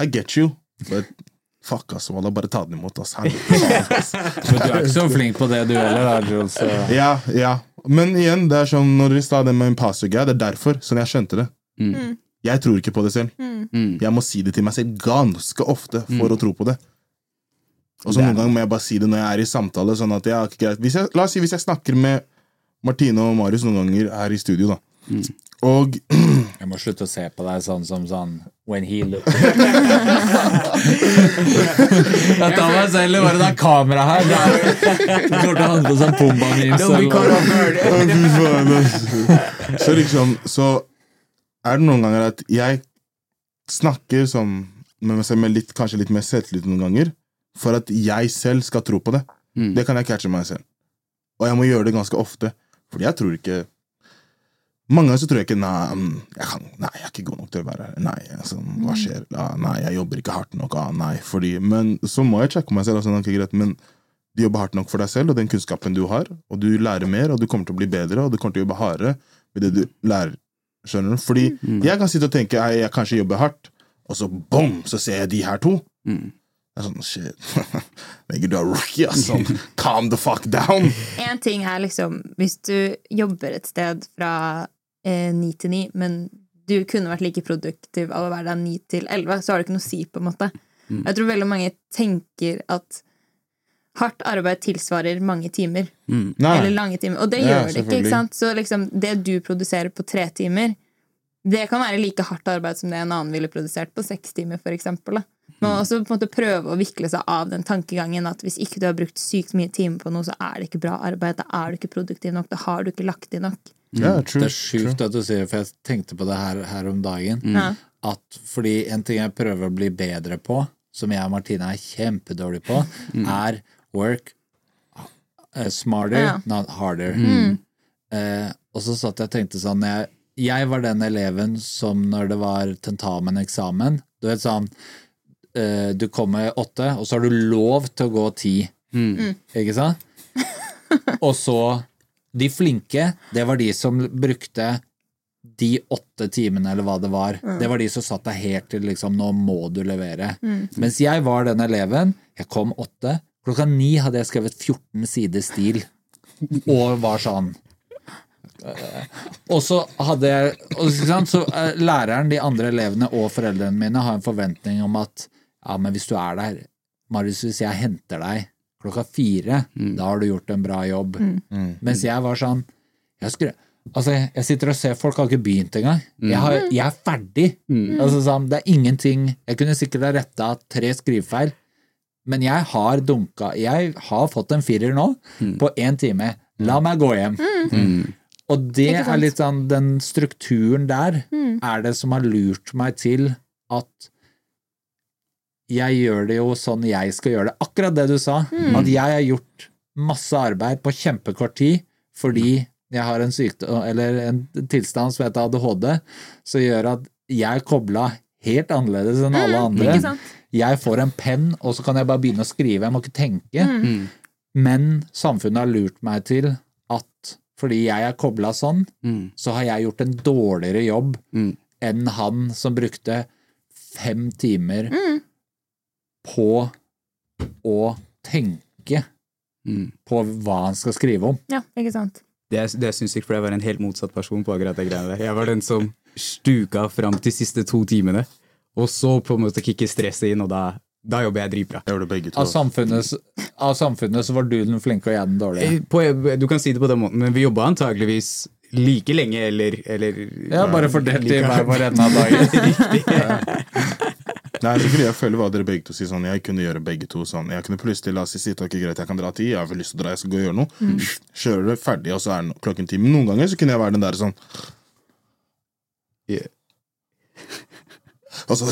I get you. But fuck, ass. Wallah, bare ta den imot, ass. Men du er ikke så flink på det du heller, Ja, ja. Men igjen, det er sånn når vi sa det med imposter guy, det er derfor. Sånn jeg skjønte det. Mm. Jeg tror ikke på det selv. Mm. Jeg må si det til meg selv ganske ofte for å tro på det. Og så noen ganger må jeg bare si det når jeg er i samtale. Sånn at jeg, ikke greit. Hvis jeg, la oss si hvis jeg snakker med Martine og Marius noen ganger her i studio, da. Og Jeg må slutte å se på deg sånn som sånn When he looked Jeg tar meg selv i bare det er kamera her. Det er- Du kommer til å handle på sånn Pumba-memes. Så liksom, så er det noen ganger at jeg snakker som med meg selv med litt, kanskje litt mer selvtillit noen ganger, for at jeg selv skal tro på det. Mm. Det kan jeg catche meg selv. Og jeg må gjøre det ganske ofte, fordi jeg tror ikke Mange ganger så tror jeg ikke nei, mm, jeg, kan, nei, jeg er ikke god nok til å være her. Nei, altså, hva skjer? Ah, nei, jeg jobber ikke hardt nok. Ah, nei, fordi, men så må jeg sjekke meg selv. Altså, ok, greit, men du jobber hardt nok for deg selv og den kunnskapen du har, og du lærer mer, og du kommer til å bli bedre, og du kommer til å jobbe hardere med det du lærer. Skjønner du? Fordi jeg kan sitte og tenke jeg, jeg kanskje jobber hardt, og så bom, så ser jeg de her to. Mm. Det er sånn, shit. Nigga, du er rookie, ass. Sånn, calm the fuck down. En ting er liksom Hvis du jobber et sted fra eh, ni til ni, men du kunne vært like produktiv av å være der ni til elleve, så har det ikke noe å si, på en måte. Mm. Jeg tror veldig mange tenker at hardt arbeid tilsvarer mange timer. Mm. Eller lange timer. Og det Ja, gjør det ikke. ikke sant? Så liksom, det du produserer på tre timer, det kan være like hardt arbeid som det en annen ville produsert på seks timer, for eksempel. Da. Man må også på en måte prøve å vikle seg av den tankegangen at hvis ikke du har brukt sykt mye timer på noe, så er det ikke bra arbeid. Da er du ikke produktiv nok. Da har du ikke lagt inn nok. ja, true, Det er sjukt at du sier for jeg tenkte på det her, her om dagen. Mm. Ja. At fordi en ting jeg prøver å bli bedre på, som jeg og Martine er kjempedårlige på, er work eh, smarter, Ja. not harder. Mm. Eh, og så satt jeg og tenkte sånn jeg, jeg var den eleven som når det var tentamen, eksamen Du vet sånn eh, Du kommer åtte, og så har du lov til å gå ti. Mm. Ikke sant? Og så De flinke, det var de som brukte de åtte timene, eller hva det var. Det var de som satt deg helt til liksom Nå må du levere. Mens jeg var den eleven. Jeg kom åtte. Klokka ni hadde jeg skrevet 14 sider stil. Og var sånn og så hadde jeg ikke sant, Så eh, læreren, de andre elevene og foreldrene mine har en forventning om at ja, men hvis du er der Marius, hvis jeg henter deg klokka fire, da har du gjort en bra jobb. Mens jeg var sånn jeg, skulle, altså, jeg sitter og ser folk har ikke begynt engang. Jeg, har, jeg er ferdig. Altså, sånn, det er ingenting Jeg kunne sikkert ha retta tre skrivefeil, men jeg har dunka Jeg har fått en firer nå, på én time. La meg gå hjem. Og det er litt sånn Den strukturen der er det som har lurt meg til at jeg gjør det jo sånn jeg skal gjøre det. Akkurat det du sa. At jeg har gjort masse arbeid på kjempekort tid fordi jeg har en sykdom, eller en tilstand som heter ADHD, som gjør at jeg er kobla helt annerledes enn alle andre. Jeg får en penn, og så kan jeg bare begynne å skrive. Jeg må ikke tenke. Mm. Men samfunnet har lurt meg til at fordi jeg er kobla sånn, Mm. så har jeg gjort en dårligere jobb Mm. enn han som brukte fem timer Mm. på å tenke Mm. på hva han skal skrive om. Ja, ikke sant? Det er, det er sykt, for jeg var en helt motsatt person på akkurat det greiene der. Jeg var den som stuka fram til siste to timene, og så på en måte kicker stresset inn, og da, da jobber jeg dritbra. Jeg gjør det begge to. Av samfunnet, av samfunnet så var du den flinke og jeg den dårlige. Eh, På, du kan si det på den måten, men vi jobba antageligvis like lenge, eller, eller Ja, bare fordelt i hver vår ende av dagen. Nei, det er fordi jeg føler hva dere begge to sier sånn Jeg kunne gjøre begge to sånn Jeg kunne plutselig la oss si ok, greit, jeg kan dra ti, jeg har vel lyst til å dra, jeg skal gå og gjøre noe. Kjører det ferdig, og så er klokken ti. Men noen ganger så kunne jeg være den der sånn Yeah. Og så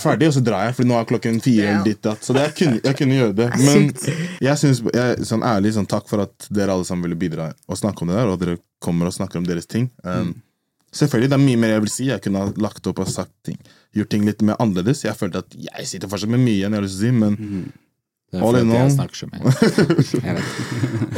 ferdig, og så drar jeg, for nå er klokken fire. eller ditt datt Så det, jeg, kunne, jeg kunne gjøre det. Men jeg synes, jeg, sånn ærlig sånn, takk for at dere alle sammen ville bidra og snakke om det der, og dere kommer og snakker om deres ting. Um, Selvfølgelig, det er mye mer jeg vil si. Jeg kunne ha lagt opp og sagt ting. Gjort ting litt mer annerledes. Jeg følte at jeg sitter fortsatt med mye igjen, jeg har lyst til å si, men er All in all.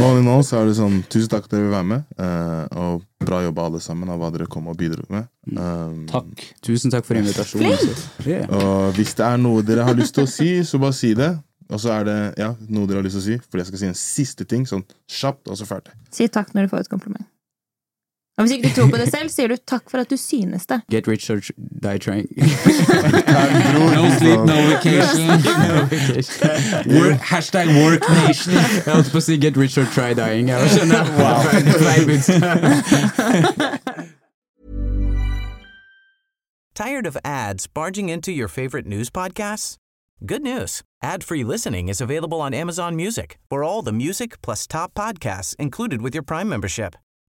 all in all så er det sånn Tusen takk at dere vil være med, uh, og bra jobba alle sammen av hva dere kom og bidro med. Um, Takk. Tusen takk for invitasjonen. Yeah. Og hvis det er noe dere har lyst til å si, så bare si det. Og så er det ja, noe dere har lyst til å si, for jeg skal si en siste ting, sånn kjapt, og så ferdig. Si takk når du får et kompliment. Og hvis ikke du tror på det selv, sier du takk for at du synes det. Get rich or die trying. No sleep, no vacation. Work, hashtag work nation. Jeg holdt på å si get rich or try dying. Jeg skjønner. Feil budskap. Tired of ads barging into your favorite news podcasts? Good news. Ad-free listening is available on Amazon Music for all the music plus top podcasts included with your Prime membership.